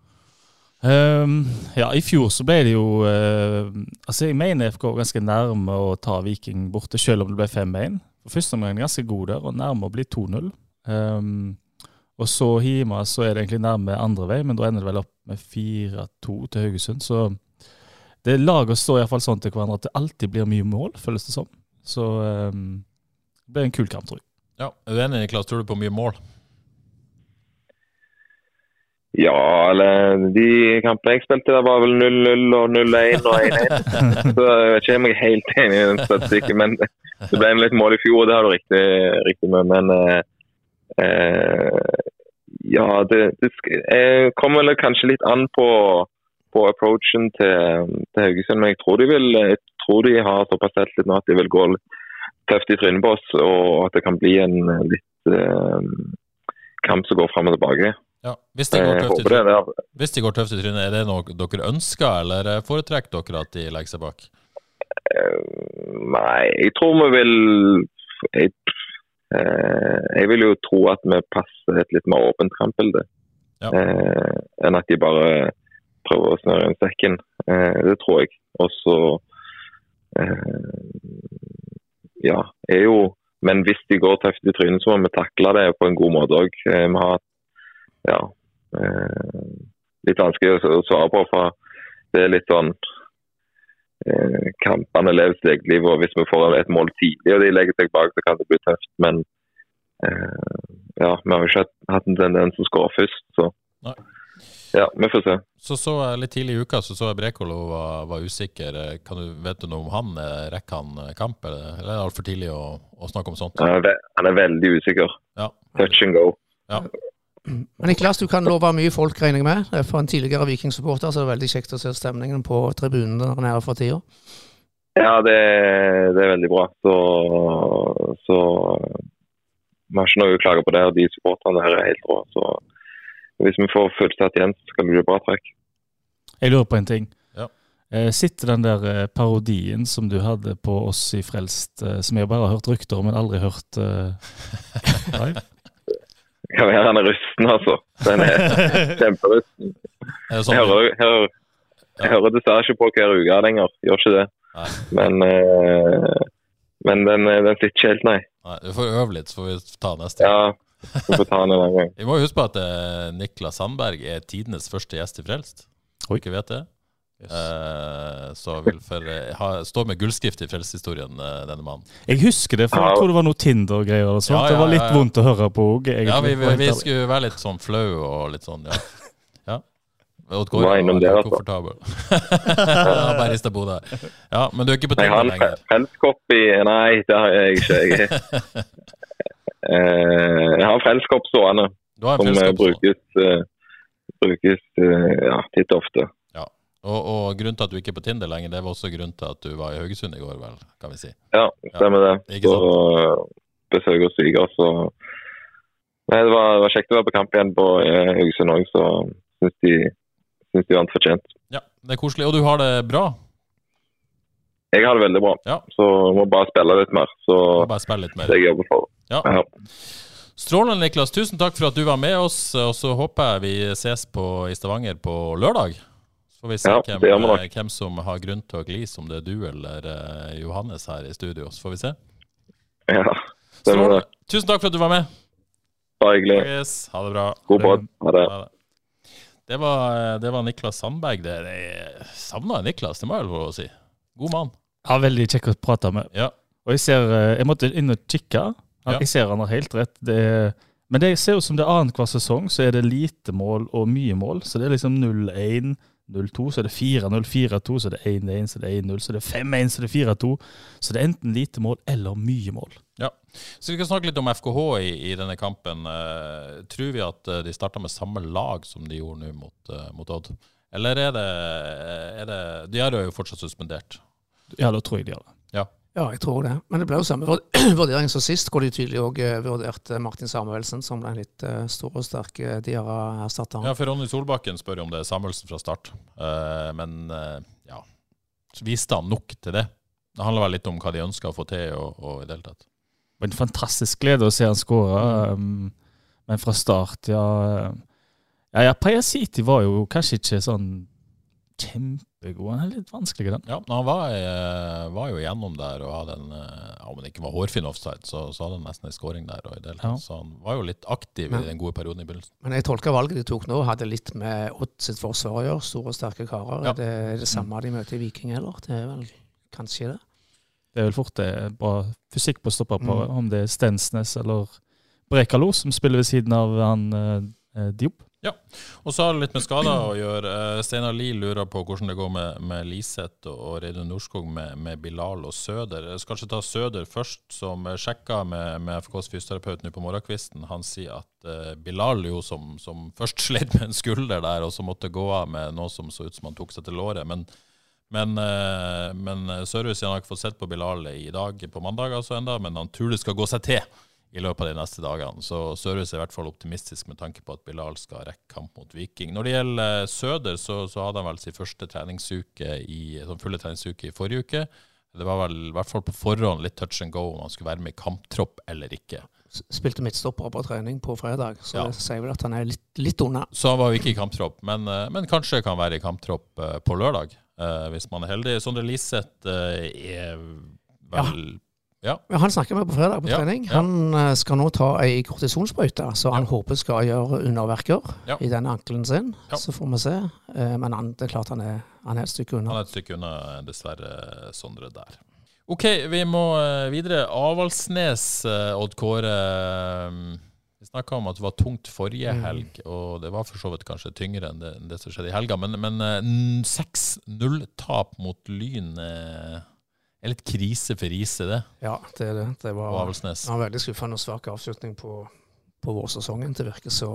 Um, ja, I fjor så ble det jo uh, Altså, Jeg mener FK var ganske nærme å ta Viking borte, selv om det ble 5-1. For Første omgang ganske god der, og nærme å bli 2-0. Um, og så Hima så er det egentlig nærme andre vei, men da ender det vel opp med 4-2 til Haugesund. Så det laget står iallfall sånn til hverandre at det alltid blir mye mål, føles det som. Så um, det blir en kul kamp, tror jeg. Ja, Er du enig, Niklas? Tror du på mye mål? Ja, eller de kampene jeg spilte, der var vel 0-0 og 0-1 og 1-1. Så jeg vet ikke om jeg er helt enig i den statistikken. Men det ble en litt mål i fjor, det har du riktig, riktig med. Men eh, eh ja, det, det kommer vel kanskje litt an på, på approachen til, til, Haugesund. Men jeg tror de vil jeg tror de har såpass selvtillit nå at de vil gå litt tøft i trynet på oss. Og at det kan bli en litt eh, kamp som går fram og tilbake. Ja, hvis de, i trynet, hvis de går tøft i trynet, er det noe dere ønsker, eller foretrekker dere at de legger seg bak? Nei, jeg tror vi vil jeg, jeg, vil jo tro at vi passer et litt mer åpent kampbilde. Ja. eh, enn at de bare prøver å snøre inn sekken. det tror jeg. Og så Ja, er jo Men hvis de går tøft i trynet, så må vi takle det på en god måte òg. Vi har ja, eh, litt vanskelig å svare på. for Det er litt sånn eh, Kampene lever sitt eget liv, og hvis vi får et mål tidlig og de legger seg bak, så kan det bli tøft. Men eh, ja, vi har jo ikke hatt en tendens til å skåre først, så Nei. Ja, vi får se. Så så Litt tidlig i uka så så jeg Brekolo var, var usikker. Kan du, vet du noe om han? Rekker han kamp, eller, eller er det altfor tidlig å, å, snakke om sånt? Han er, han er veldig usikker. Ja. Touch and go. Ja. Men Niklas, du kan love mye folk, regner jeg med. For en tidligere Viking-supporter så er det veldig kjekt å se stemningen på tribunen der nede for tida. Ja, det, det, er veldig bra. Så, så vi har ikke noe å klage på det. og De supporterne her er helt rå. Så hvis vi får fullsatt igjen, så kan det bli bra trekk. Jeg lurer på en ting. Ja. Eh, sitter den der eh, parodien som du hadde på oss i Frelst, eh, som jeg bare har hørt rykter om, men aldri hørt live? kan være han er rusten, altså. Den er kjemperusten. Sånn, jeg hører, hører, jeg hører dessverre ikke på hver uke lenger, gjør ikke det. Nei. Men, uh, men den, den, sitter ikke helt, nei. nei. Du får øve litt, så får vi ta neste. Ja, får ta den en annen gang. vi må huske på at uh, Niklas Sandberg er tidenes første gjest i Frelst. Oi. Ikke vet det? Yes. Uh, så vil for, uh, ha, stå med gullskrift i frelseshistorien, uh, denne mannen. Jeg husker det, for jeg tror det var noe Tinder-greier. og sånt. Ja, ja, det var litt ja, vondt å høre på òg. Ja, vi, vi, vi, skulle være litt sånn flau og litt sånn, ja. ja. Går, var innom det, altså. Komfortabel. bare rista på hodet. Ja, men du er ikke på Tinder lenger? Frelskopp i Nei, det har jeg ikke. Jeg, jeg har en frelskopp stående. Som brukes, brukes ja, titt ofte. ofte. Og, og, grunnen til at du ikke er på Tinder lenger, det var også grunnen til at du var i Haugesund i går, vel, kan vi si? Ja, stemmer det. Ja, så besøk hos svigers og Nei, det var, det var, kjekt å være på kamp igjen på eh, Haugesund òg, så syns de, synes de vant fortjent. Ja, det er koselig. Og du har det bra? Jeg har det veldig bra, ja. så må bare spille litt mer. Så bare spille litt mer. det jeg jobber for. Ja. ja. Strålende, Niklas. Tusen takk for at du var med oss. Og så håper jeg vi ses på, i Stavanger på lørdag. Så får vi se ja, hvem, eh, hvem, som har grunn til å glise, om det er du eller uh, Johannes her i studio. Så får vi se. Ja, det var det. Tusen takk for at du var med. Bare hyggelig. Yes, ha det bra. God båt. Ha det. Ha det. Det var, det var Niklas Sandberg. Det, det savna Niklas, det må jeg vel få si. God mann. Ja, Veldig kjekk å prate med. Ja. Og jeg ser, eh, jeg måtte inn og kikke. Jeg ser han har helt rett. Det er, men det ser ut som det er annenhver sesong, så er det lite mål og mye mål. Så det er liksom 0-1, 0-2, så er det 4-0, 4-2, så er det 1-1, så er det 1-0, så er det 5-1, så er det 4-2. Så det er enten lite mål eller mye mål. Ja. Så vi kan snakke litt om FKH i, i denne kampen. Uh, tror vi at eh, de starta med samme lag som de gjorde nå mot, uh, mot Odd? Eller er det, er det De er jo fortsatt suspendert. Ja, da tror jeg de gjør det. Ja. Ja, jeg tror det. Men det ble jo samme vurdering som sist, hvor de tydelig òg vurderte Martin Samuelsen som den litt eh, store og sterke de har erstatta Ja, for Ronny Solbakken spør jo om det er Samuelsen fra start. Eh, men eh, ja, viste han nok til det. Det handler vel litt om hva de ønsker å få til og, og i det hele tatt. Det var en fantastisk glede å se han skåre. Um, men fra start, ja Ja, ja City var jo kanskje ikke sånn kjempegod. Han er litt vanskelig, den. Ja, men han var, eh, var jo gjennom der og hadde en ja, Om det ikke var hårfin offside, så, så hadde han nesten en scoring der. Ja. Så han var jo litt aktiv Men- i den gode perioden i begynnelsen. Men jeg tolker valget de tok nå, hadde litt med Odd sitt forsvar å gjøre. Store og sterke karer. Ja. Er, det, er det samme de møter i Viking heller? Det er vel kanskje det. Det er vel fort det er bra fysikk på stopperparet, Mm. om det er Stensnes eller Brekalo som spiller ved siden av han eh, eh, Diop. Og så har det litt med skader å gjøre. Eh, Steinar Lie lurer på hvordan det går med, med Liseth og, Reidun Norskog med, med Bilal og Søder. Jeg skal ikke ta Søder først, som sjekka med, med FKs fysioterapeut nå på morgenkvisten. Han sier at uh, Bilal, jo som, som først slet med en skulder der, og så måtte gå av med noe som så ut som han tok seg til låret. Men, men, uh, men Sørhus har ikke fått sett på Bilal i dag på mandag, altså enda, men han tror det skal gå seg til i løpet av de neste dagene. Så Sørhus er i hvert fall optimistisk med tanke på at Bilal skal rekke kamp mot Viking. Når det gjelder eh, Søder, så, så hadde han vel sin første treningsuke i, sånn fulle treningsuke i forrige uke. Det var vel i hvert fall på forhånd litt touch and go om han skulle være med i kamptropp eller ikke. Spilte midtstopper på trening på fredag, så Ja. det sier vel at han er litt, litt unna. Så han var jo ikke i kamptropp, men, eh, men kanskje kan være i kamptropp eh, på lørdag, hvis man er heldig. Sondre Liseth er vel Ja. Ja, han snakka med på fredag på Ja, trening. ja. Han eh, skal nå ta ei kortisonsprøyte, så han håper skal gjøre underverker Ja. i den ankelen sin. Ja. Så får vi se. Eh, Men han, det er klart han er, han er et stykke unna. Han er et stykke unna, dessverre, Sondre der. OK, vi må eh, videre. Avaldsnes, Odd Kåre. Vi snakka om at det var tungt forrige Mm. helg, og det var for så vidt kanskje tyngre enn det, enn det som skjedde i helga. Men, men eh, 6-0-tap mot Lyn eh, er litt krise for riset, det, Ja, det er det. Det var, det var en veldig skuffende og svak avslutning på, på vårsesongen. Det virker så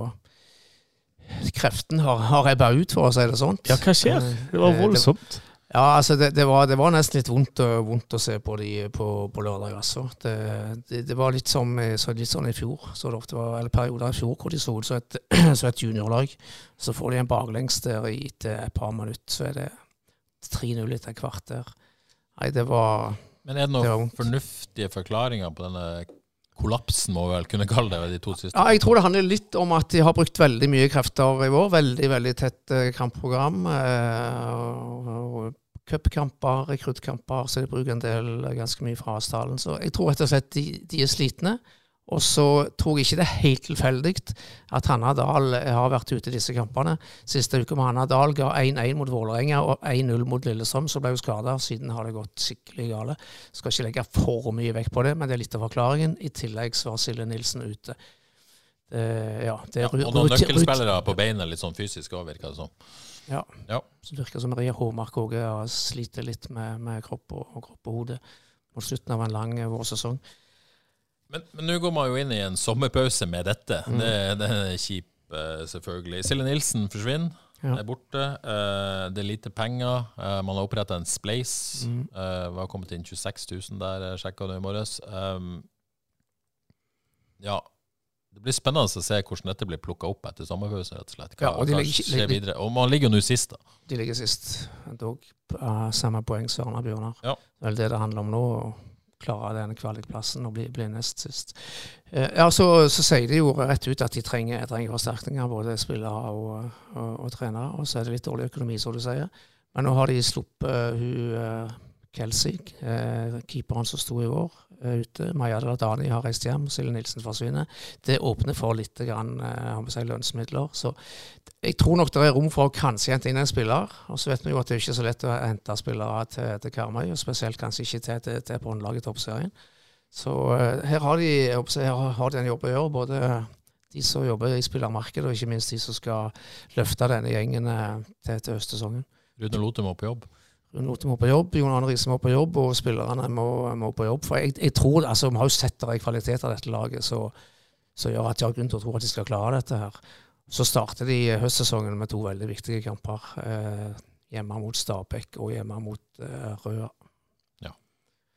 Kreften har, har ebba ut, for å si det sånn. Ja, hva skjer? Det var voldsomt. Ja, altså det, det, var, det var nesten litt vondt, vondt å se på de på, på lørdag, altså. Det, det, det var litt, som, så litt sånn i fjor, så det ofte var, eller perioder i fjor hvor de så ut som et, et juniorlag. Så får de en baklengs der i etter et par minutter, så er det 3-0 etter et kvarter. Nei, det var Men er det noen det fornuftige forklaringer på denne kollapsen, må vi vel kunne kalle det, de to siste? Ja, jeg tror det handler litt om at de har brukt veldig mye krefter i vår. Veldig, veldig tett eh, kampprogram. Eh, Cupkamper, rekruttkamper, så de bruker en del eh, ganske mye fra Asdalen. Så jeg tror rett og slett de, de er slitne. Og så tror jeg ikke det er helt tilfeldig at Hanna Dahl har vært ute i disse kampene. Siste uke med Hanna Dahl ga 1-1 mot Vålerenga og 1-0 mot Lillestrøm, så ble hun skada. Siden har det gått skikkelig gale. Skal ikke legge for mye vekt på det, men det er litt av forklaringen. I tillegg så var Silje Nilsen ute. Det, ja, det Ja, er og noen nøkkelspillere på beinet litt sånn fysisk òg, virker det som. Ja. Ja. Så det virker som Maria Håmark òg sliter litt med, med kropp og, og kropp og hode mot slutten av en lang vårsesong. vårsesong. Men men nå går man jo inn i en sommerpause med dette. Mm. Det, det er kjip, eh, selvfølgelig. Silje Nilsen forsvinner. Ja. Er borte. Eh, det er lite penger. Eh, man har oppretta en Spleis. Mm. Vi har kommet inn 26 000 der, jeg sjekka det i morges. Um, ja. Det blir spennende å se hvordan dette blir plukka opp etter sommerpausen. rett og slett. Hva, Ja, og de ligger videre? Og man ligger jo nå sist, da. De ligger sist. Dog uh, samme poeng som Arna Bjørnar. Ja. Det er det det handler om nå. Klare denne kvalikplassen og bli, bli nest sist. Eh, ja, så, så sier de jo rett ut at de trenger, trenger forsterkninger, både spillere og, og, og trenere. Og så er det litt dårlig økonomi, som du sier. Men nå har de sluppet uh, hun uh, Kelsey, eh, keeperen som sto i år, eh, ute. Maja Dani har reist hjem, Silje Nilsen forsvinner. Det åpner for litt grann, eh, si, lønnsmidler. Så jeg tror nok det er rom for å kanskje hente inn en spiller. Og så vet vi jo at det er ikke så lett å hente spillere til, til Karmøy, og spesielt kanskje ikke til, til, til Båndlaget Toppserien. Så eh, her, har de, her har de en jobb å gjøre, både de som jobber i spillermarkedet, og ikke minst de som skal løfte denne gjengen eh, til, til høstsesongen. Rune Lote må på jobb? Lote må på jobb, Jon Arne Riise må på jobb, og spillerne må, må på jobb. For jeg, jeg, tror, altså Vi har jo sett det er kvalitet av dette laget som gjør at de har grunn til å tro at de skal klare dette. her. Så starter de høstsesongen med to veldig viktige kamper. Eh, hjemme mot Stabæk og hjemme mot eh, Røa. Ja,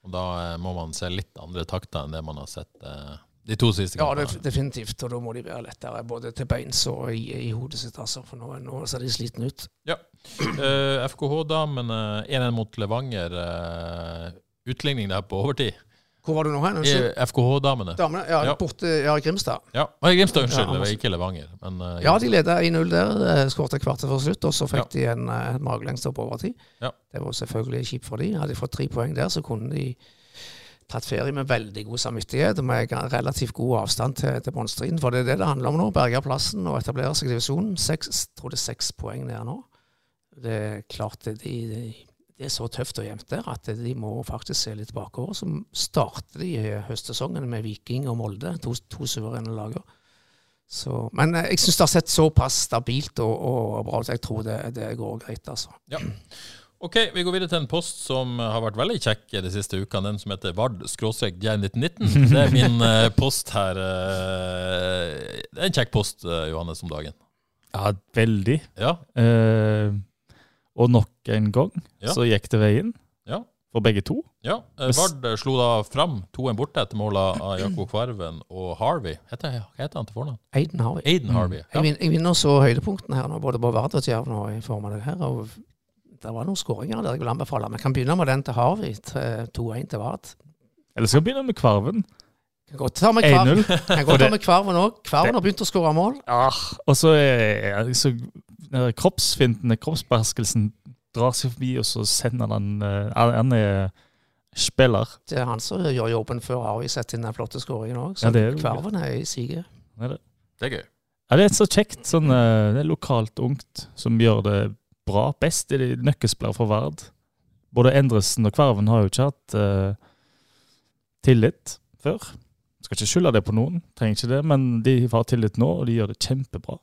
og da eh, må man se litt andre takter enn det man har sett eh, de to siste kampene. Ja, definitivt. Og da må de være lettere både til beins og i, i hodet sitt, altså. For nå, nå ser de slitne ut. Ja. Uh, FKH-damene 1-1 mot Levanger. Uh, utligning der på overtid. Hvor var du nå hen? FKH-damene. Damene, ja, ja. Borte, ja, Grimstad. Ja, Grimstad, unnskyld. Ja, det var ikke Levanger. Men, uh, ja, de leda 1-0 der. Skåret kvarter før slutt, og så fikk de en uh, magelengste på overtid. Det var selvfølgelig kjipt for de. Hadde de fått tre poeng der, så kunne de tatt ferie med veldig god samvittighet og med relativt god avstand til, til bunnstriden. For det er det det handler om nå. Berge plassen og etablere seg i divisjonen. Seks, tror det er seks poeng der nå. Det er klart det, de, det er så tøft og jevnt der at de må faktisk se litt bakover. Så starter de høstsesongen med Viking og Molde, to, to suverene lager. Så, men eh, jeg syns det har sett såpass stabilt og, og bra ut. Jeg tror det, det går greit, altså. Ja. Ok, Vi går videre til en post som har vært veldig kjekk de siste ukene. Den som heter Vard-1919. Det er min uh, post her. Uh, det er en kjekk post, uh, Johannes, om dagen. Ja, veldig. Ja. og nok en gang ja. så gikk det veien ja. for begge to. Ja, Vard slo da fram 2-1 borte etter måla av Jakob Kvarven og Harvey. Heter, hva heter han til fornavn? Aiden Harvey. Aiden Harvey. Mm. Jeg, jeg, vinner så høydepunktene her nå, både på Vard og Tjerv nå i form av det her. og det var noen skåringer der jeg vil anbefale. Vi kan begynne med den til Harvey, 2-1 til Vard. Eller skal vi begynne med Kvarven? Kan godt ta med Kvarven Kan godt ta med Kvarven òg. Kvarven har begynt å skåre mål. Ja, og så er så, kroppsfintene, kroppsbeherskelsen, drar seg forbi, og så sender han uh, Han er spiller. Det er han som gjør jobben før Harvey setter inn den flotte skåringen òg. Så ja, Kvarven er i siget. Det, det er gøy. Ja, det er så kjekt. Sånn, uh, det er lokalt ungt som gjør det bra. Best er de nøkkelspillere for Vard. Både Endresen og Kvarven har jo ikke hatt uh, tillit før. Skal ikke skylde det på noen, trenger ikke det, men de har tillit nå, og de gjør det kjempebra.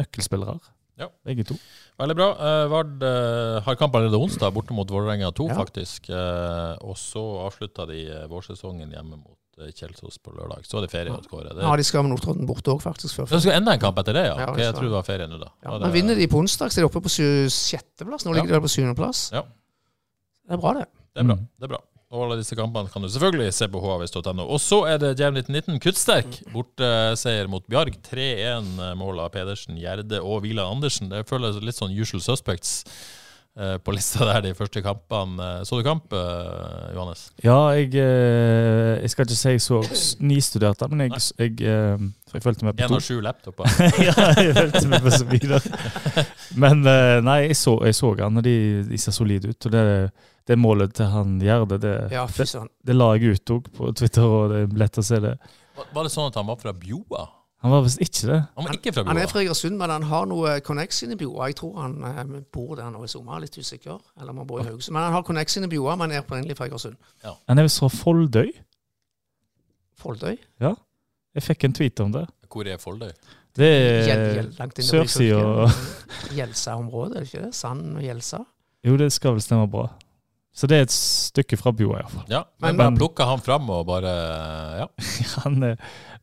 Nøkkelspillere, ja. begge to. Veldig bra. Uh, Vard uh, har kamp allerede onsdag, borte mot Vålerenga 2, ja. faktisk. og så avslutta de vårsesongen hjemme mot Kjelsås på lørdag. Så er det ferie hos Kåre. Ja, de skal med Notodden borte òg, faktisk. Før. Det skal enda en kamp etter det, ja? ja okay, jeg tror det var ferie nå, da. Ja, men Vinner de på onsdag, så er de oppe på sjetteplass. Nå ligger de på syvendeplass. Ja. Det er bra, det. Det er bra. det er bra. Og alle disse kampene kan du selvfølgelig se på havis.no. Og så er det Jam 1919 kuttsterk. Borteseier mot Bjarg. 3-1-mål av Pedersen, Gjerde og Vila Andersen. Det føles litt sånn usual suspects. Eh, på lista der de første kampene. Så du kamp, eh, Johannes? Ja, jeg, eh, jeg skal ikke si jeg så nistudert, men jeg, jeg, jeg, fulgte med på to. En av sju laptoper? ja, jeg fulgte med på så videre. Men nei, jeg så, jeg så han, og de, de ser solide ut. og det, det målet til han Gjerde, det, ja, det, det, la jeg ut òg på Twitter, og det er lett å se det. Var det sånn at han var fra Bjoa? Han var visst ikke det. Han var ikke fra Han er fra Egersund, men han har noe connection i Bjoa. Jeg tror han eh, bor der nå i sommer, litt usikker. Eller om han bor i Haugesund. Men han har connection i Bjoa, men er opprinnelig fra Egersund. Ja. Han er visst fra Foldøy? Foldøy? Ja. Jeg fikk en tweet om det. Hvor er Foldøy? Det er sørsida Gjelsa-området, er det ikke det? Sand og Gjelsa? Jo, det skal vel stemme bra. Så det er et stykke fra bua, iallfall. Ja, men, men bare plukka han fram og bare Ja. han,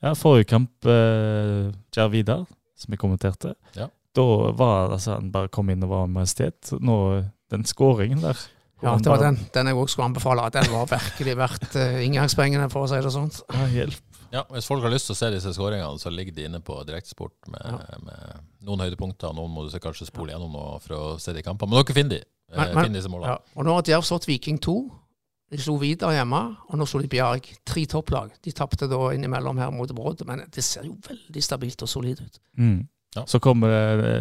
ja forrige kamp, uh, Jar Vidar, som jeg kommenterte, ja. da var altså, han bare kom inn og var majestet. Nå, den skåringen der ja, det var den, den jeg òg skulle anbefale. Den var virkelig verdt uh, inngangspengene, for å si det sånn. Ja, hjelp. Ja, Hvis folk har lyst til å se disse skåringene, så ligger de inne på Direktesport med, ja. med, noen høydepunkter. Noen må du kanskje spole gjennom for å se de kampene. Men dere finner de. Men, men, men, disse målene. Ja. Og nå har Djerv slått Viking 2. De slo videre hjemme, og nå slo de Bjerg. Tre topplag. De tapte da innimellom her mot Brodd, men det ser jo veldig stabilt og solid ut. Mm. Ja. Så kommer det,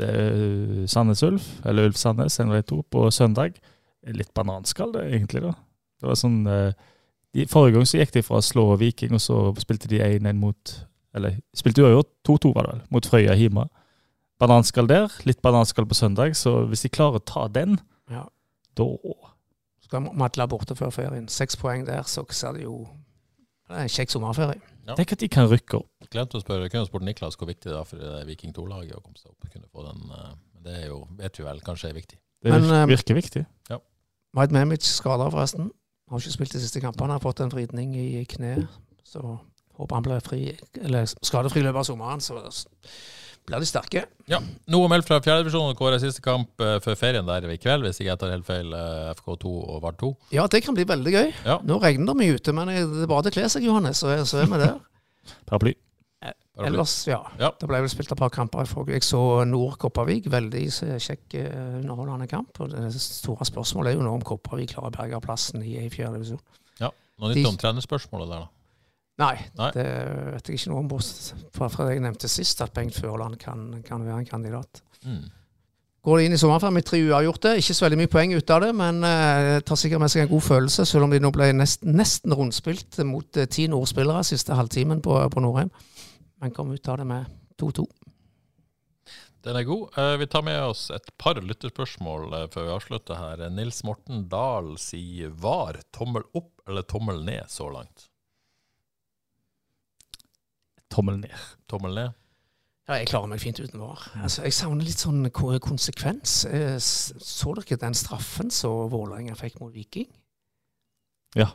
det Sandnes Ulf, eller Ulf Sandnes, en av de to, på søndag. litt bananskall, det, egentlig. da. Det var sånn eh, de, Forrige gang så gikk de fra å slå Viking, og så spilte de 1-1 mot Eller spilte uavgjort 2-2, var det vel, mot Frøya hjemme. Bananskall der, litt bananskall på søndag, så hvis de klarer å ta den, Ja. da Skal Madla borte før ferien. Seks poeng der, så ser det jo Det er en kjekk sommerferie. Tenk at de kan rykke opp. Glemte å spørre, kunne spurt Niklas hvor viktig det er for det Viking 2-laget å komme seg opp. Kunne få den, eh, men det er jo, vet vi vel kanskje er viktig. Det Men, virker, eh, virker viktig. Maid Memic skader forresten. Har ikke spilt de siste kampene. Har fått en vridning i kneet. Så håper han blir fri, eller skadefri i løpet av sommeren. Så blir de sterke. Ja, Noe meldt fra fjerdedivisjon og kåre siste kamp eh, før ferien der i kveld, hvis jeg tar helt feil. eh, FK2 og Vard 2. Ja, det kan bli veldig gøy. Ja. Nå regner det mye ute, men det er bare å kle seg, Johannes. Så, så er vi der. Paraply. Bare Ellers, ja. Ja. Det ble vel spilt et par kamper. i forrige- Jeg så Nord Kopervik. Veldig eh, kjekk, eh, underholdende kamp. Og det store spørsmålet er jo nå om Kopervik klarer å berge plassen i i fjerde divisjon. Ja, Noe nytt om trenerspørsmålet der, da? Nei, Nei. det vet jeg ikke noe om, bortsett fra det jeg nevnte sist, at Bengt Førland kan, kan være en kandidat. Mm. Går de inn i sommerferien med tre uavgjorte, ikke så veldig mye poeng ut av det, men eh, tar sikkert med seg en god følelse, selv om de nå ble nest, nesten rundspilt mot eh, ti nordspillere siste halvtimen på, på Norheim. Men kom ut av det med 2-2. Den er god. Eh, Vi tar med oss et par lytterspørsmål eh, før vi avslutter her. Nils Morten Dahl sier var tommel opp eller tommel ned så langt? Tommel ned. Tommel ned? Ja, jeg klarer meg fint uten VAR. Altså, jeg savner litt sånn konsekvens. Eh, Så dere den straffen som Vålerenga fikk mot Viking? Ja.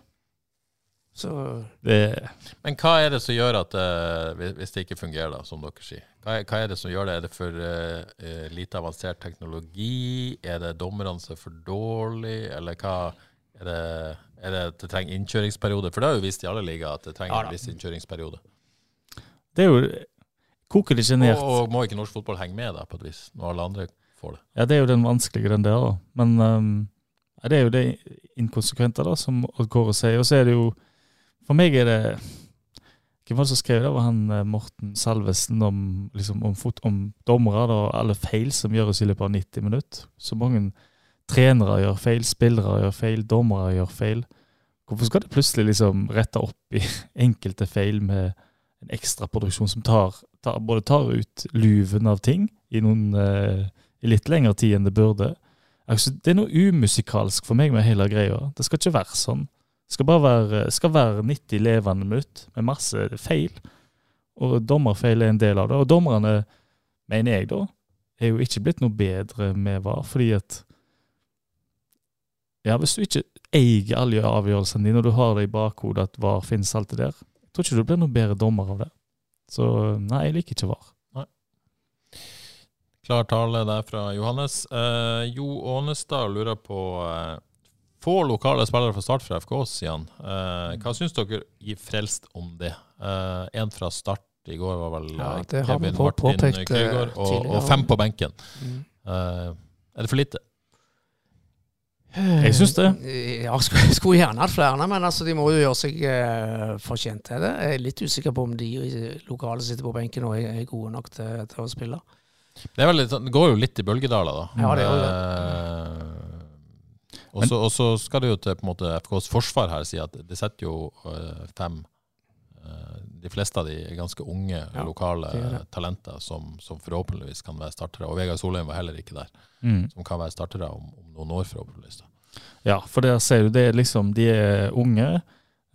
Så Det, Men hva er det som gjør at eh, hvis- det ikke fungerer, da, som dere sier? Hva er, hva er det som gjør det? Er det for eh, lite avansert teknologi? Er det dommerne som er for dårlige? Eller hva er det, er det at det trenger innkjøringsperiode? For det har jo vist i alle ligaer at det trenger Ja en viss innkjøringsperiode. Det er jo Koker ikke ned Og, og må ikke norsk fotball henge med, da, på et vis, når alle andre får det? Ja, det er jo den vanskelige, den der, da. Men um, det er jo det inkonsekvente, da, som Odd Kåre sier. Og så er det jo For meg er det Hvem var det som skrev det? Var han eh, Morten Salvesen om, liksom, om, fot, om dommere da, og alle feil som gjøres i løpet av 90 minutter. Så mange trenere gjør feil, spillere gjør feil, dommere gjør feil. Hvorfor skal det plutselig liksom rette opp i enkelte feil med en ekstraproduksjon som tar, tar, både tar ut luven av ting i, noen, eh, i litt lengre tid enn det burde. Altså, det er noe umusikalsk for meg med hele greia. Det skal ikke være sånn. Det skal bare være, skal være 90 levende minutt med masse feil. Og dommerfeil er en del av det. Og dommerne, mener jeg da, er jo ikke blitt noe bedre med VAR, fordi at ja, Hvis du ikke eier alle avgjørelsene dine, og du har det i bakhodet at VAR finnes alltid der, tror ikke du blir noen bedre dommer av det. Så nei, jeg liker ikke VAR. Klar tale der fra Johannes. Eh, jo Ånestad lurer på eh, Få lokale spillere fra start fra FK, siden. Eh, hva syns dere i Frelst om det? Eh, en fra start i går var vel Ja, eh, det har vi Kevin på- Martin Krygård, og, og fem på benken. Mm. Eh, er det for lite? Jeg syns det. Ja, skulle, skulle gjerne hatt flere, men altså, de må jo gjøre seg eh, fortjent til det. Jeg er litt usikker på om de lokale sitter på benken og er, gode nok til, til å spille. Det, er vel sånn- det går jo litt i bølgedaler, da. Ja, det gjør jo Eh, og så- og så skal det jo til på en måte FKs forsvar her si at det setter jo eh, fem eh, De fleste av de er ganske unge, Ja, lokale det er det. talenter som, som forhåpentligvis kan være startere. Og Vegard Solheim var heller ikke der. Mm. Som kan være startere om, om noen år, forhåpentligvis. da. Ja, for der ser du det er liksom De er unge.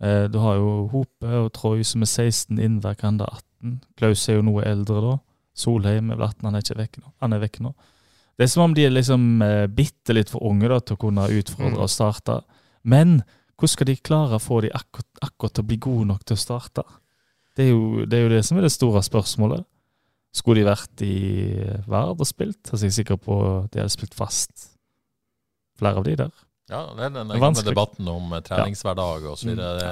Eh, du har jo Hope og Troy som er 16, Innverk han er 18. Klaus er jo noe eldre da. Solheim er vel 18, han er ikke vekk nå. Han er vekk nå. Det er som om de er liksom eh, bitte litt for unge da, til å kunne utfordre Mm. og starte. Men hvordan skal de klare å få de akkurat, akkurat til å bli gode nok til å starte? Det er, jo, det er jo det som er det store spørsmålet. Skulle de vært i Vard og spilt? Altså, jeg er sikker på at de hadde spilt fast flere av de der. Ja, det er den gamle debatten om eh, treningshverdag og så videre. Det,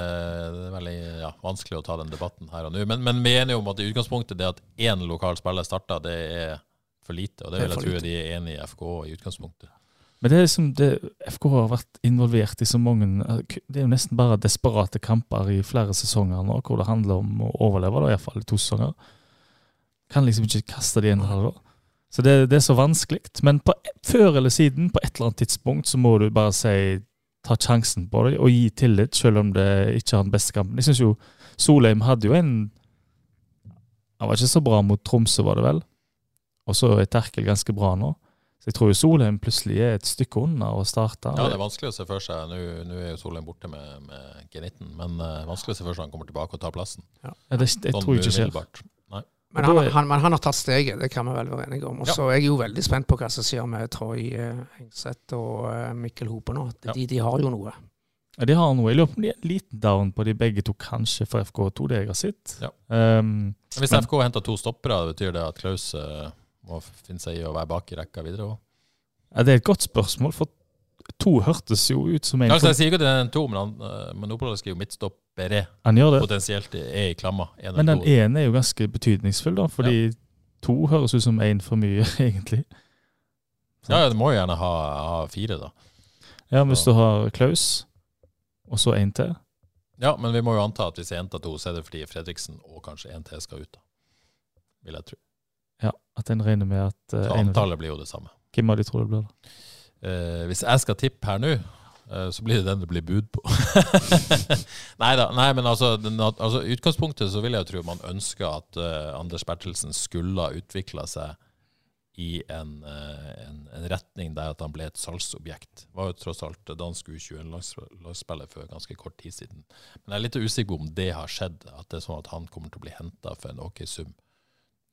det er veldig ja, vanskelig å ta den debatten her og nå. Men, men vi er enige om at i utgangspunktet det at én lokal spiller starter, det er for lite. Og det vil jeg tro de er enig i FK i utgangspunktet. Men det er liksom det, FK har vært involvert i så mange Det er jo nesten bare desperate kamper i flere sesonger nå, hvor det handler om å overleve, da, i hvert fall i to sesonger. Kan liksom ikke kaste de inn her, da. Så det, det er så vanskelig. Men på, før eller siden, på et eller annet tidspunkt, så må du bare si ta sjansen på det og gi tillit, selv om det ikke har den beste kampen. Jeg synes jo Solheim hadde jo en Han var ikke så bra mot Tromsø, var det vel? Og så er Terkel ganske bra nå. Så jeg tror jo Solheim plutselig er et stykke unna å starte. Ja, det er vanskelig å se for seg. Nå, nå er jo Solheim borte med, med G19, men uh, vanskelig å se for seg han kommer tilbake og tar plassen. Ja. Ja, det, jeg Sånn tror jeg ikke skjer. Men han, han, men han har tatt steget, det kan vi vel være enige om. Og så er jeg jo veldig spent på hva som skjer med Troy eh, Hengseth og eh, Mikkel Hope nå. De, de har jo noe. Ja, de har noe. Jeg lurer på om de er en liten down på de begge to, kanskje for FK2, det jeg har sett. Ja. Um, Hvis men- FK henter to stoppere, betyr det at Klaus eh, må finne seg i å være bak i rekka videre òg? ja, det er et godt spørsmål, for to hørtes jo ut som en Altså, jeg sier ikke at det er en to, men, han, men Opedal skriver jo midtstoppere. Han gjør det. Potensielt er i klamma. En Men den to. ene er jo ganske betydningsfull, da, fordi to høres ut som én for mye, egentlig. Ja, ja, du må jo gjerne ha, ha fire, da. Ja, Hvis du har Klaus, og så én til. Ja, men vi må jo anta at hvis én av to, så er det fordi Fredriksen og kanskje en til skal ut. da. Vil jeg tro. Ja, At en regner med at uh, Så antallet blir jo det samme. Hvem av de tror det blir? da? Uh, hvis jeg skal tippe her nå, eh, så blir det den det blir bud på. Neida, Nei men altså, den, altså utgangspunktet så vil jeg jo tro man ønsker at Anders Bertelsen skulle ha utvikla seg i en, en, en retning der at han ble et salgsobjekt. Var jo tross alt dansk U21-lagspiller for ganske kort tid siden. Men jeg er litt usikker på om det har skjedd, at det er sånn at han kommer til å bli henta for en ok sum.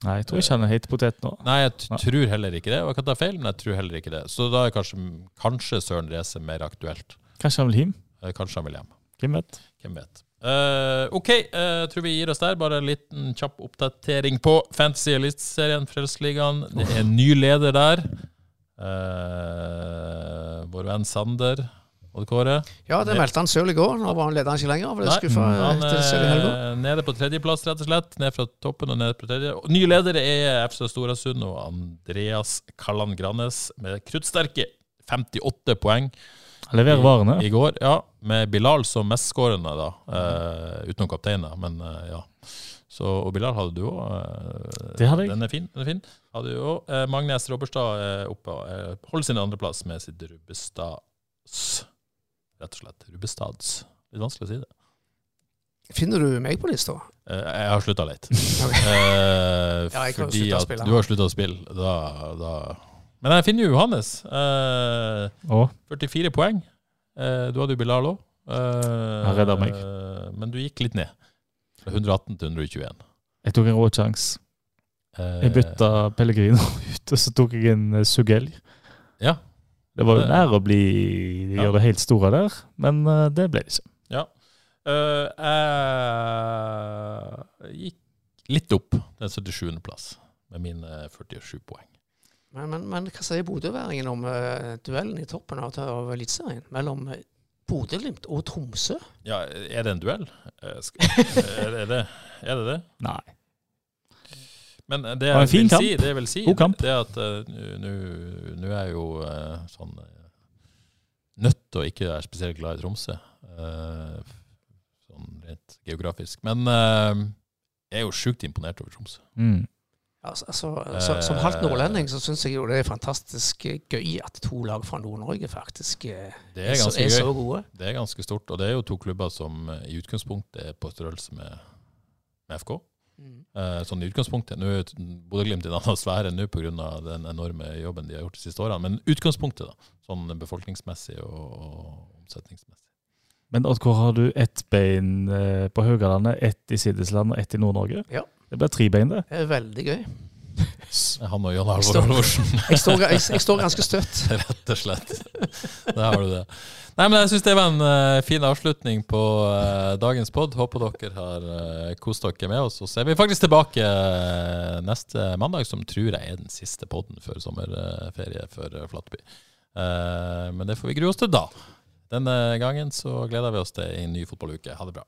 Nei, jeg tror ikke han er heitepotet nå. Nei, jeg t tror heller ikke det. Og jeg kan ta feil, men jeg tror heller ikke det. Så da er kanskje, kanskje Søren Reze mer aktuelt. Kanskje han vil hjem? Eh, Kanskje han vil hjem. Hvem vet? Hvem vet. Uh, OK, jeg jeg tror vi gir oss der. Bare en liten kjapp oppdatering på Fantasy Eliteserien, Frelsesligaen. Det er en ny leder der. Uh, vår venn Sander. Odd Kåre. Ja, det meldte han sjøl i går. Nå var han leder han ikke lenger. Ble Nei, skuffa han etter serien helga. er nede på tredjeplass, rett og slett. Ned fra toppen og ned på tredje. Nye ledere er FC Storasund og Andreas Kalland Grannes med kruttsterke 58 poeng. Leverer varene. I går, ja. Med Bilal som mestskårende, da. Eh, utenom kapteinen, men eh, ja. Så, og Bilal hadde du òg. Det hadde jeg. Den er fin. den er fin. Hadde du også. Eh, Magnes Robberstad er oppe eh, holder sin andreplass med sitt Rubbestads, rett og slett. Rubbestads. Litt vanskelig å si det. Finner du meg på lista? Eh, jeg har slutta litt. Okay. Eh, Ja, jeg kan fordi slutte å at du har slutta å spille. Da, da. Men jeg finner jo Johannes. Eh, Å, 44 poeng. Eh, du hadde jo Bilal òg. Han redda meg. Men du gikk litt ned. Fra 118 til 121. jeg tok en rå sjanse. Eh, Jeg bytta Pellegrino ut, og så tok jeg en Sugell. Ja. Det var jo Det- nær å bli Ja. gjøre det helt store der, men eh, det ble det ikke. Ja. Eh, jeg gikk litt opp til 77. plass med mine 47 poeng. Men, men, men hva sier bodøværingen om eh, duellen i toppen av, av Eliteserien mellom eh, Bodø-Glimt og Tromsø? Ja, er det en duell? Eh, er, det, er det det? Nei. Men det Det jeg vil kamp. si, det jeg vil si, God kamp. det er at uh, nå- nå er jeg jo uh, sånn uh, nødt til å ikke være spesielt glad i Tromsø. eh, sånn rent geografisk. Men eh, jeg er jo sjukt imponert over Tromsø. Mm. Altså, altså, så, som halvt nordlending så syns jeg jo det er fantastisk eh, gøy at to lag fra Nord-Norge faktisk er, er så, er så gode. Det er ganske stort. Og det er jo to klubber som eh, i utgangspunktet er på størrelse med, med FK. Mm. Eh, sånn i utgangspunktet. Nå er Bodø-Glimt i en annen sfære nå pga. den enorme jobben de har gjort de siste årene. Men utgangspunktet, da, sånn befolkningsmessig og, og omsetningsmessig. Men Odd, hvor har du ett bein eh, på Haugalandet, ett i Siddisland og ett i Nord-Norge? Ja. Det blir tre bein, det. Det er veldig gøy. Han og Jan Halvor Olvorsen. Jeg jeg, jeg står ganske støtt. Rett og slett. Der har du det. Nei, men Jeg syns det var en uh, fin avslutning på uh, dagens pod. Håper dere har uh, kost dere med oss. Og så er vi faktisk tilbake neste mandag, som tror jeg er den siste podden før sommerferie for Flatby. Men det får vi grue oss til da. Denne gangen så gleder vi oss til en ny fotballuke. Ha det bra.